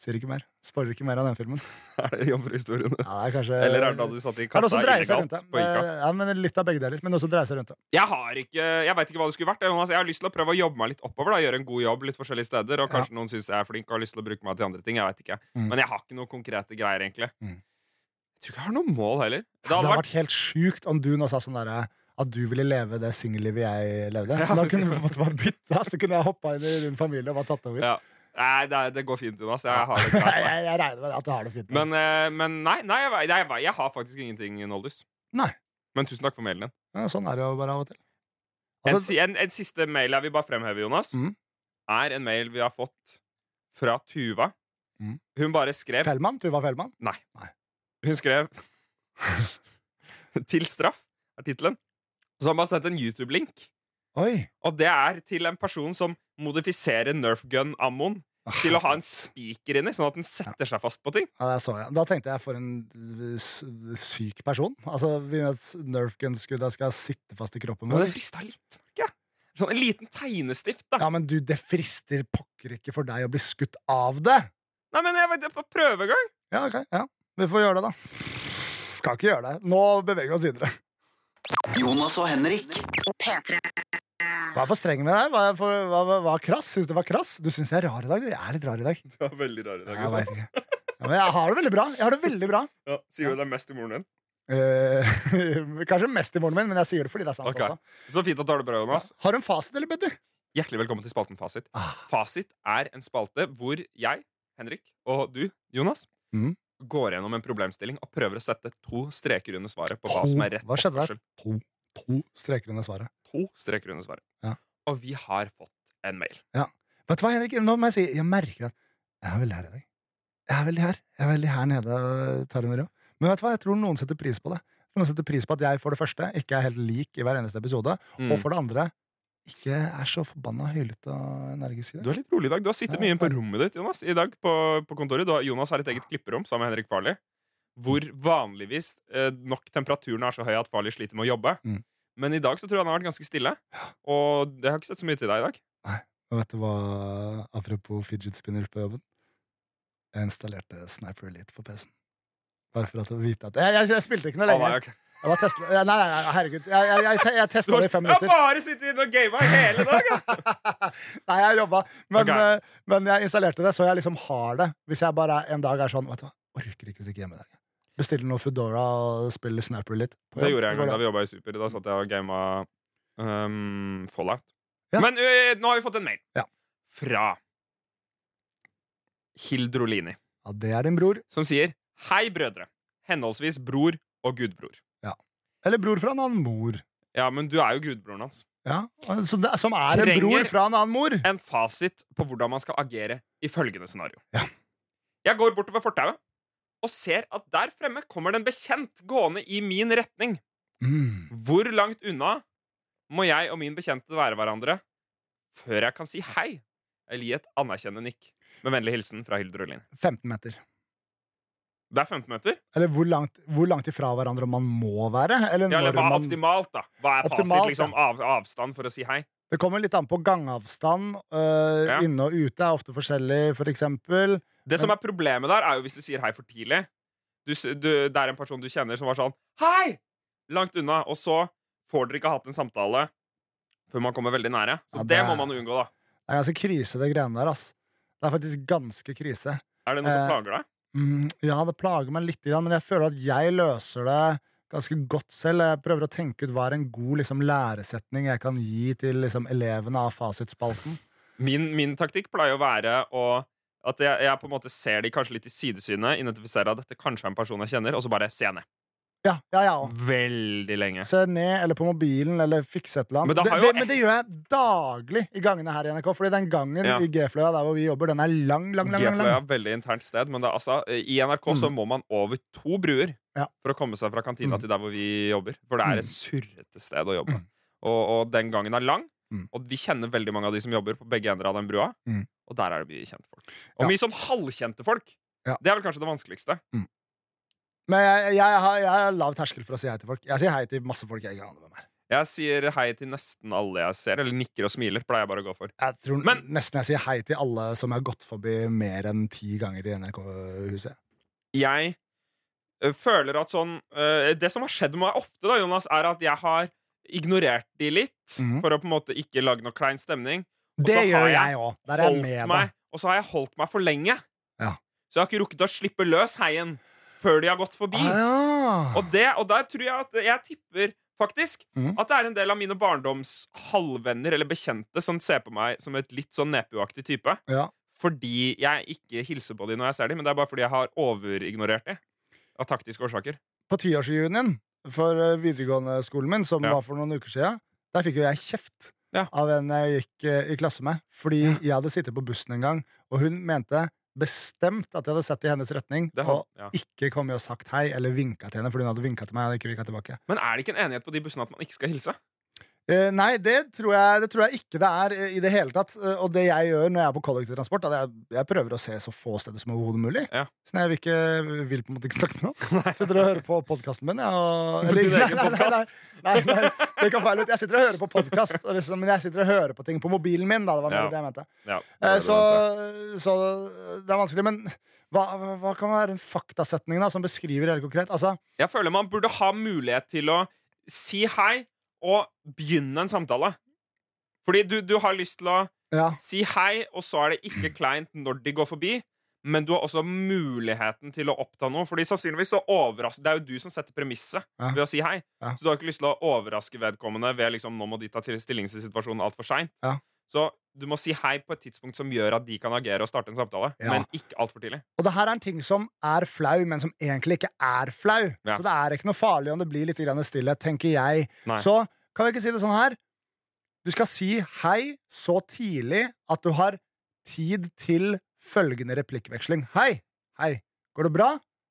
Sier ikke mer. Sparer ikke mer av den filmen. Er det jomfruhistorien? Ja, det er kanskje Eller er det da du satt i kassa illegalt på Ica? Eh, Ja, men Litt av begge deler. Men som dreier seg rundt det. Jeg har ikke Jeg vet ikke hva det skulle vært. Jonas. Jeg har lyst til å prøve å jobbe meg litt oppover. da Gjøre en god jobb litt forskjellige steder. Og kanskje noen syns jeg er flink og har lyst til å bruke meg til andre ting. Jeg vet ikke Mm. Men jeg har ikke noen konkrete greier, egentlig. Mm. Jeg tror ikke jeg har noe mål heller. Det Det hadde vært... vært helt sjukt om du nå sa sånn derre at du ville leve det singellivet jeg levde. Ja, Så da kunne vi på en måte bare bytta, så kunne jeg hoppa inn i din familie og bare tatt over. Ja. Nei, det, det går fint, Jonas. Jeg har det jeg, klart. jeg, jeg regner med at du har det fint. Men, eh, men nei, nei jeg, jeg, jeg, har faktisk ingenting, Noldus. Nei. Men tusen takk for mailen din. ja, sånn er det jo bare av og til. En, Altså, en, en, en siste mail jeg vil bare fremheve, Jonas, mm. er en mail vi har fått fra Tuva. Mm. Hun bare skrev Fellmann? Tuva Fellmann? Hun skrev Til straff er tittelen. Så har bare sendt en YouTube-link. Og det er til en person som modifiserer Nerf Gun-ammoen til å ha en spiker inni, sånn at den setter seg fast på ting. Ja, det så jeg. Da tenkte jeg for en uh, syk person. Altså, vi vet Nerf gun-skudda skal sitte fast i kroppen Men det frista litt. merker jeg. Sånn en liten tegnestift, da. Ja, men du, det frister pokker ikke for deg å bli skutt av det! Nei, men jeg vet, på prøvegang. Ja, ok. Ja. Vi får gjøre det, da. Skal ikke gjøre det. Nå beveger vi oss videre. Jonas og Henrik. P3. Hva er for streng med deg? Hva er for, hva, hva, hva er krass? Syns du var krass? Du syns jeg er rar i dag? Jeg er litt rar i dag. Du er veldig rar i dag. Jeg vet ikke. Ja, men jeg har det veldig bra. Jeg har det veldig bra. Ja, sier du det er mest i moren din? Eh, kanskje mest i moren min, men jeg sier det fordi det er sant Okay. også. Så fint at du har det bra, Jonas. Har du en fasit, eller, Buddy? Hjertelig velkommen til spalten Fasit. Ah. Fasit er en spalte hvor jeg, Henrik, og du, Jonas, Mhm. Går gjennom en problemstilling og prøver å sette to streker under svaret på hva som er rett Hva skjedde der? To, to streker under svaret. To streker under svaret. Ja. Og vi har fått en mail. Vet du hva, Henrik? Nå må jeg si Jeg merker at jeg er veldig her i dag. Jeg er veldig her. Jeg er veldig her nede, Tarumiro. Men vet du hva? jeg tror noen setter pris på det. Noen setter pris på at jeg for det første ikke er helt lik i hver eneste episode, Mm. og for det andre ikke er så forbanna høylytt og energisk i Du er litt rolig i dag. Du har sittet mye på rommet ditt Jonas, i dag på, på kontoret. Du har, Jonas har et eget klipperom sammen med Henrik Farley. Hvor vanligvis eh, nok temperaturen er så høy at Farley sliter med å jobbe. Mm. Men i dag så tror jeg han har vært ganske stille. Og det har ikke sett så mye til deg i dag. Nei, Og vet du hva, apropos fidget spinner på jobben? Jeg installerte Sniper Elite på PC-en. Bare for å vite at Jeg, jeg, jeg spilte ikke noe lenger. nei, ok. Jeg testet, nei, nei, nei, herregud. Jeg, jeg, jeg, jeg testa det i fem minutter. jeg har bare sittet inne og gama hele dag! ja. Nei, jeg jobba. Men, Ok. eh, men jeg installerte det, så jeg liksom har det. Hvis jeg bare en dag er sånn Vet du hva, orker ikke stikke hjemme i dag. Bestille noe Foodora og spille Snapper litt. Det gjorde jeg en gang da vi jobba i Super. Da satt jeg og gama um, Fallout. Ja. Men ø, nå har vi fått en mail Ja. fra Hildrolini, Ja, det er din bror. som sier Hei, brødre. Henholdsvis bror og gudbror. Eller bror fra en annen mor. Ja, men du er jo gudbroren hans. Ja, Som, det, som er en bror fra en annen mor. En fasit på hvordan man skal agere i følgende scenario. Ja. Jeg går bortover fortauet og ser at der fremme kommer det en bekjent gående i min retning. Mm. Hvor langt unna må jeg og min bekjente være hverandre før jeg kan si hei eller gi et anerkjennende nikk? Med vennlig hilsen fra Hildur Ølin. 15 meter. Det er 15 meter? Eller hvor langt, hvor langt ifra hverandre man må være? Eller Ja, eller hva er man optimalt, da? Hva er fasit? Liksom av, Avstand for å si hei? Det kommer litt an på gangavstand. øh, Ja. Inne og ute er ofte forskjellig, for eksempel. Det som er problemet der, er jo hvis du sier hei for tidlig. Du, du, det er en person du kjenner som var sånn Hei! Langt unna. Og så får dere ikke hatt en samtale før man kommer veldig nære. Så Ja, det, det- må man unngå, da. Det er ganske krise, det greiene der. ass. Det er faktisk ganske krise. Er det noe som Eh, plager deg? Mm, ja, det plager meg litt, men jeg føler at jeg løser det ganske godt selv. Jeg prøver å tenke ut hva er en god liksom, læresetning jeg kan gi til liksom, elevene av fasitspalten. Min, min taktikk pleier å være å at jeg, jeg på en måte ser de kanskje litt i sidesynet, identifiserer at dette kanskje er en person jeg kjenner, og så bare se ned. Ja, ja, ja. Veldig lenge. Se ned, eller på mobilen, eller fikse et eller annet. Men det, det, men det gjør jeg daglig i gangene her i NRK. Fordi den gangen Ja. i G-fløya der hvor vi jobber, den er lang, lang, lang. G-fløya er et veldig internt sted, men det altså, i NRK så må man over to bruer Ja. for å komme seg fra kantina Mm. til der hvor vi jobber. For det er et surrete sted å jobbe. Mm. Og, og den gangen er lang, Mm. og vi kjenner veldig mange av de som jobber på begge ender av den brua. Mm. Og der er det mye kjente folk. Og mye sånn halvkjente folk. Det er vel kanskje det vanskeligste. Men jeg, jeg, har, jeg har lav terskel for å si hei til folk. Jeg sier hei til masse folk jeg ikke aner hvem er. Jeg sier hei til nesten alle jeg ser, eller nikker og smiler. pleier jeg bare å gå for. Jeg tror Men- nesten jeg sier hei til alle som jeg har gått forbi mer enn ti ganger i NRK-huset. jeg føler at sånn Det som har skjedd med meg ofte, da, Jonas, er at jeg har ignorert de litt mm. for å på en måte ikke lage noe klein stemning. Og Det gjør jeg jeg òg. Der er jeg med deg. og så har jeg holdt meg for lenge. Ja. Så jeg har ikke rukket å slippe løs heien før de har gått forbi. Ah, ja. Og, det, og der tror jeg at jeg tipper faktisk Mm. at det er en del av mine barndoms halvvenner eller bekjente som ser på meg som et litt sånn nepuaktig type. Ja. Fordi jeg ikke hilser på dem når jeg ser dem, men det er bare fordi jeg har overignorert dem. Av taktiske årsaker. På tiårsreunionen for eh, videregående skolen min, som Ja. var for noen uker siden, Der fikk jo jeg kjeft Ja. av en jeg gikk eh, i klasse med. Fordi jeg hadde sittet på bussen en gang, og hun mente bestemt at jeg hadde sett i hennes retning har, og ja. ikke kommet og sagt hei eller vinka til henne fordi hun hadde vinka til meg. og ikke vinket tilbake Men er det ikke en enighet på de bussene at man ikke skal hilse? Eh, nei, det tror, jeg, det tror jeg ikke det er uh, i det hele tatt. Uh, og det jeg gjør når jeg er på kollektivtransport, er at jeg, jeg prøver å se så få steder som overhodet mulig. Ja. Så jeg vil, ikke, vil på en måte ikke snakke med noen. Sitter og hører på podkasten min. Ja, og, eller, nei, nei, nei. Nei, det kan feil ut. Jeg sitter og hører på podkast, liksom, men jeg sitter og hører på ting på mobilen min. Da. Det var mer Ja. det jeg mente. Ja, Eh, så, så det er vanskelig. Men hva, hva kan være en faktasetning da, som beskriver helt konkret? Altså, Jeg føler man burde ha mulighet til å si hei og begynne en samtale. Fordi du, du har lyst til å ja. si hei, og så er det ikke kleint når de går forbi. Men du har også muligheten til å oppta noe. Fordi sannsynligvis så overras- Det er jo du som setter premisset Ja. ved å si hei. Ja. Så du har ikke lyst til å overraske vedkommende ved liksom, nå må de ta til stilling til situasjonen altfor seint. Ja. Så du må si hei på et tidspunkt som gjør at de kan agere og starte en samtale. Ja. Men ikke altfor tidlig. Og det her er en ting som er flau, men som egentlig ikke er flau. Ja. Så det er ikke noe farlig om det blir litt stillhet, tenker jeg. Nei. Så kan vi ikke si det sånn her? Du skal si hei så tidlig at du har tid til følgende replikkveksling. Hei! Hei. Går det bra?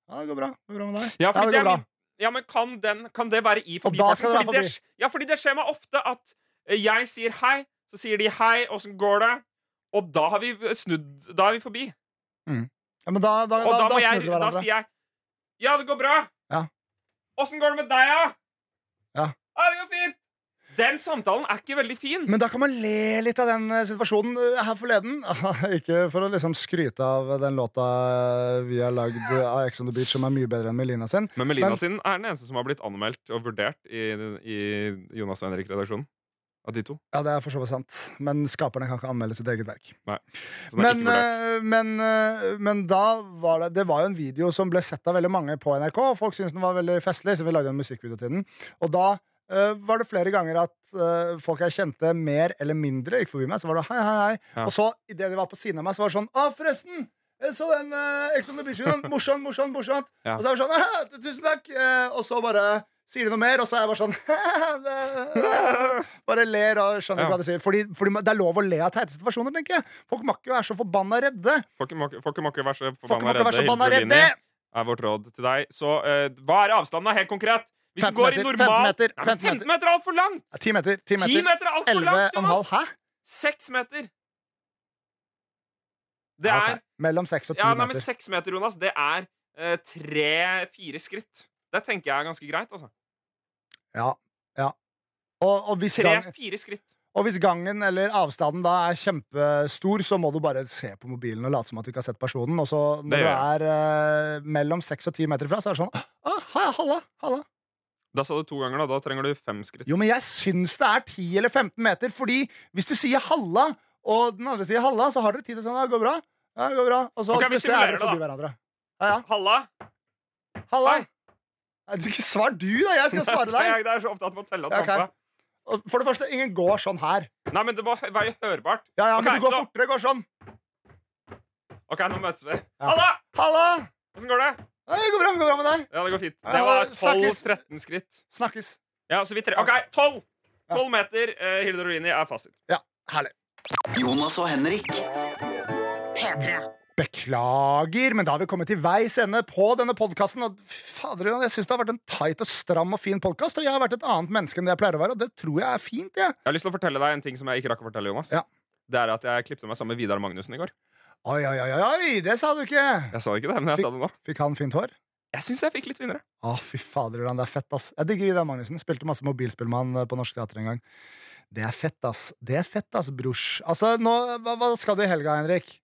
Ja, det går bra. Det går bra med deg. Ja, fordi det går bra. ja, men kan, den, kan det være i forbifarten? Fordi det, ja, fordi det skjer meg ofte at eh, jeg sier hei, så sier de hei, åssen går det? Og da har vi snudd Da er vi forbi. Ja, men da, da, Og da, da, jeg, da sier jeg Ja, det går bra. Ja. Åssen går det med deg, da? Ja. Ja, det går fint. Den samtalen er ikke veldig fin. Men da kan man le litt av den eh, situasjonen eh, her forleden. Ikke for å liksom skryte av den låta eh, vi har lagd av Ex on the Beach, som er mye bedre enn Melina sin. Men Melina Men- sin er den eneste som har blitt anmeldt og vurdert i, i Jonas og Henrik-redaksjonen. Av de to. Ja, det er for så vidt sant. Men skaperne kan ikke anmelde sitt eget verk. Nei, Men, eh, men, eh, men da var det Det var jo en video som ble sett av veldig mange på NRK, og folk syntes den var veldig festlig, så vi lagde en musikkvideo til den. Og da uh, var det flere ganger at uh, folk jeg kjente mer eller mindre, gikk forbi meg. Så var det hei, hei, hei. Ja. Og så, idet de var på siden av meg, så var det sånn Å, forresten! Jeg så den uh, Ex on the Beach-videoen. Morsomt, morsomt, morsomt. Ja. Og så er det sånn «Haha, Tusen takk! Uh, og så bare sier de noe mer, og så er jeg bare sånn Bare ler og skjønner Ja. hva de sier. Fordi, fordi det er lov å le av teite situasjoner, tenker jeg. Folk må ikke være så forbanna redde. Folk må ikke være så forbanna ikke være så redde. forbanna redde! Er vårt råd til deg. Så uh, hva er avstanden, da, helt konkret? Hvis 15 du går i meter, normal 15 meter, Nei, men 15 15 meter er altfor langt! Ja, Ti meter. 10 meter. meter er altfor langt. Jonas! Hæ? 6 meter. Det er ok. Mellom 6 og 10 Ja, nei, men 6 meter, Jonas, det er eh, tre-fire skritt. Det tenker jeg er ganske greit, altså. Ja, ja. Tre-fire skritt. og hvis gangen eller avstanden da er kjempestor, så må du bare se på mobilen og late som at du ikke har sett personen. Og så når du er eh, mellom seks og ti meter fra, så er det sånn ah, hei, halla, halla. Da sa du to ganger, da. Da trenger du fem skritt. Jo, men jeg syns det er 10 eller 15 meter, fordi hvis du sier halla, og den andre sier halla, så har dere tid til sånn, ja, går bra. Ja, går bra. Og så Ok, vi plutselig er dere forbi da. hverandre. Ja, ja. Halla! Halla. Hei. Ikke svar du, da! Jeg skal svare deg. Jeg er så opptatt med å telle og Ja, ok. tampe. Og For det første, ingen går sånn her. Nei, men det må være hørbart. Ja, ja, men du går så- fortere. Går sånn. OK, nå møtes vi. Ja. Halla! Halla! Åssen går det? Ja, det går bra, det går bra med deg. Ja, det går fint. Det var 12-13 skritt. Snakkes. Ja, så vi tre... OK, 12! Ja. 12 meter. Eh, Hilde Rolini er fasit. Ja, herlig. Jonas og Henrik. P3. Beklager, men da har vi kommet til veis ende på denne podkasten. Fader, jeg syns det har vært en tight og stram og fin podkast, og jeg har vært et annet menneske enn det jeg pleier å være, og det tror jeg er fint, jeg. Jeg har lyst til å fortelle deg en ting som jeg ikke rakk å fortelle, Jonas. Ja. Det er at jeg klippet meg sammen med Vidar Magnussen i går. Oi, oi, oi, oi, det sa du ikke! Jeg sa ikke det, men jeg sa det nå. Fikk han fint hår? Jeg syns jeg fikk litt vinnere. Å, fy fader, det er fett, ass. Jeg digger Vidar Magnussen. Spilte masse mobilspill med han eh, på Norsk Teater en gang. Det er fett, ass. Det er fett, ass, brors. Altså, nå, hva, hva skal du i helga, Henrik?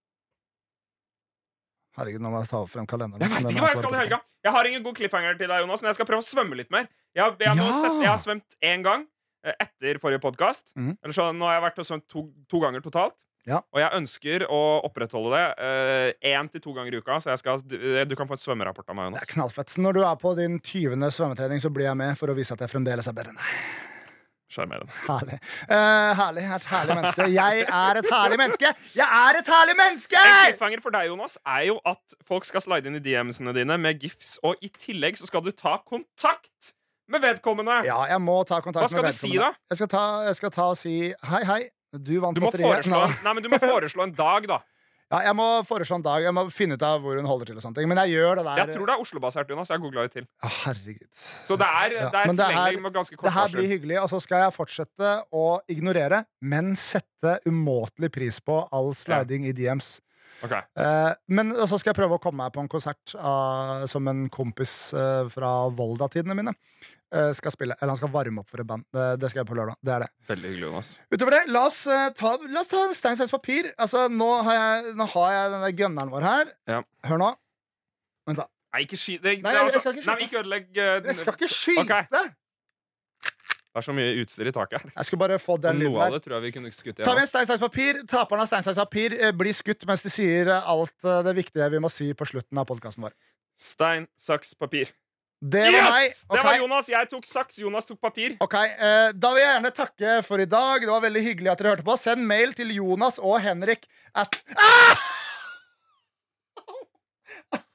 Herregud, nå må jeg ta frem kalenderen. Jeg vet ikke hva jeg skal i helga. Jeg har ingen god cliffhanger til deg, Jonas, men jeg skal prøve å svømme litt mer. Jeg har, jeg Ja. sett, jeg har svømt én gang eh, etter forrige podkast. Mm. Så Nå har jeg vært og svømt to, to ganger totalt. Ja. Og jeg ønsker å opprettholde det én til to ganger i uka. Så skal, du, du kan få et svømmerapport av meg, Jonas. Det er knallfett. Når du er på din 20. svømmetrening, så blir jeg med for å vise at jeg fremdeles er bedre enn deg. Sjarmerende. Herlig. Uh, herlig. Et herlig menneske. Jeg er et herlig menneske! Jeg er et herlig menneske! En cliffhanger for deg, Jonas, er jo at folk skal slide inn i DM-ene dine med gifs, og i tillegg så skal du ta kontakt med vedkommende. Ja, jeg må ta kontakt med vedkommende. Hva skal du si, da? Jeg skal ta, jeg skal ta og si hei, hei. Du vant Du må, foreslå, Nei. men du må foreslå en dag, da. Ja, jeg må foreslå en dag. Jeg må finne ut av hvor hun holder til. og sånne ting Men jeg gjør det der. Jeg tror det er Oslo-basert, Jonas. Jeg googla litt til. Ja, herregud. Så det er, Ja, det er tilgjengelig med ganske Det kort her blir hyggelig, og så skal jeg fortsette å ignorere, men sette umåtelig pris på all sliding i DMs. Okay. Uh, men så skal jeg prøve å komme meg på en konsert uh, som en kompis uh, fra Volda-tidene mine skal spille. Eller han skal varme opp for et band. Det, det skal jeg på lørdag. Det er det. Veldig hyggelig, Jonas. Utover det, la oss, eh, ta, la oss ta en stein, saks, papir. Altså, nå har jeg, nå har jeg denne gunneren vår her. Ja. Hør nå. Vent, da. Nei, ikke skyt det, Nei, det er altså- ikke Nei, ikke ødelegg eh, Jeg skal ikke skyte! Okay. Det er så mye utstyr i taket her. Jeg skulle bare få den lyden Noe av der. det tror jeg vi kunne skutt i. Ta med stein, saks, papir. Taperen av stein, saks, papir eh, blir skutt mens de sier eh, alt eh, det viktige vi må si på slutten av podkasten vår. Stein, saks, papir. Det var meg. Okay. Det var Jonas. Jeg tok saks, Jonas tok papir. Ok, eh, Da vil jeg gjerne takke for i dag. Det var veldig hyggelig at dere hørte på. Send mail til Jonas og Henrik at ah!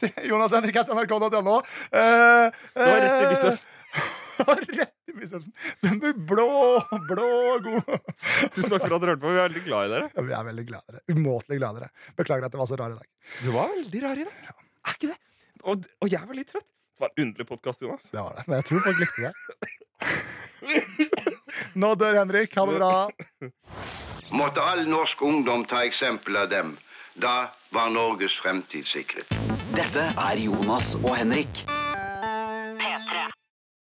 Til Jonas Henrik at nrk.no. Eh, Det var rett i eh, biceps. rett i bicepsen. Den blir blå, blå god. Tusen takk for at dere hørte på. Vi er veldig glad i dere. Ja, Vi er veldig glad i dere. Umåtelig glad i dere. Beklager at det var så rar i dag. Du var veldig rar i dag. Er ikke det? Og, og jeg var litt trøtt. Det var en underlig podkast, Jonas. Det var det. Men jeg tror folk likte det. Nå dør Henrik. Ha det bra. Måtte all norsk ungdom ta eksempel av dem. Da var Norges fremtid sikret. Dette er Jonas og Henrik.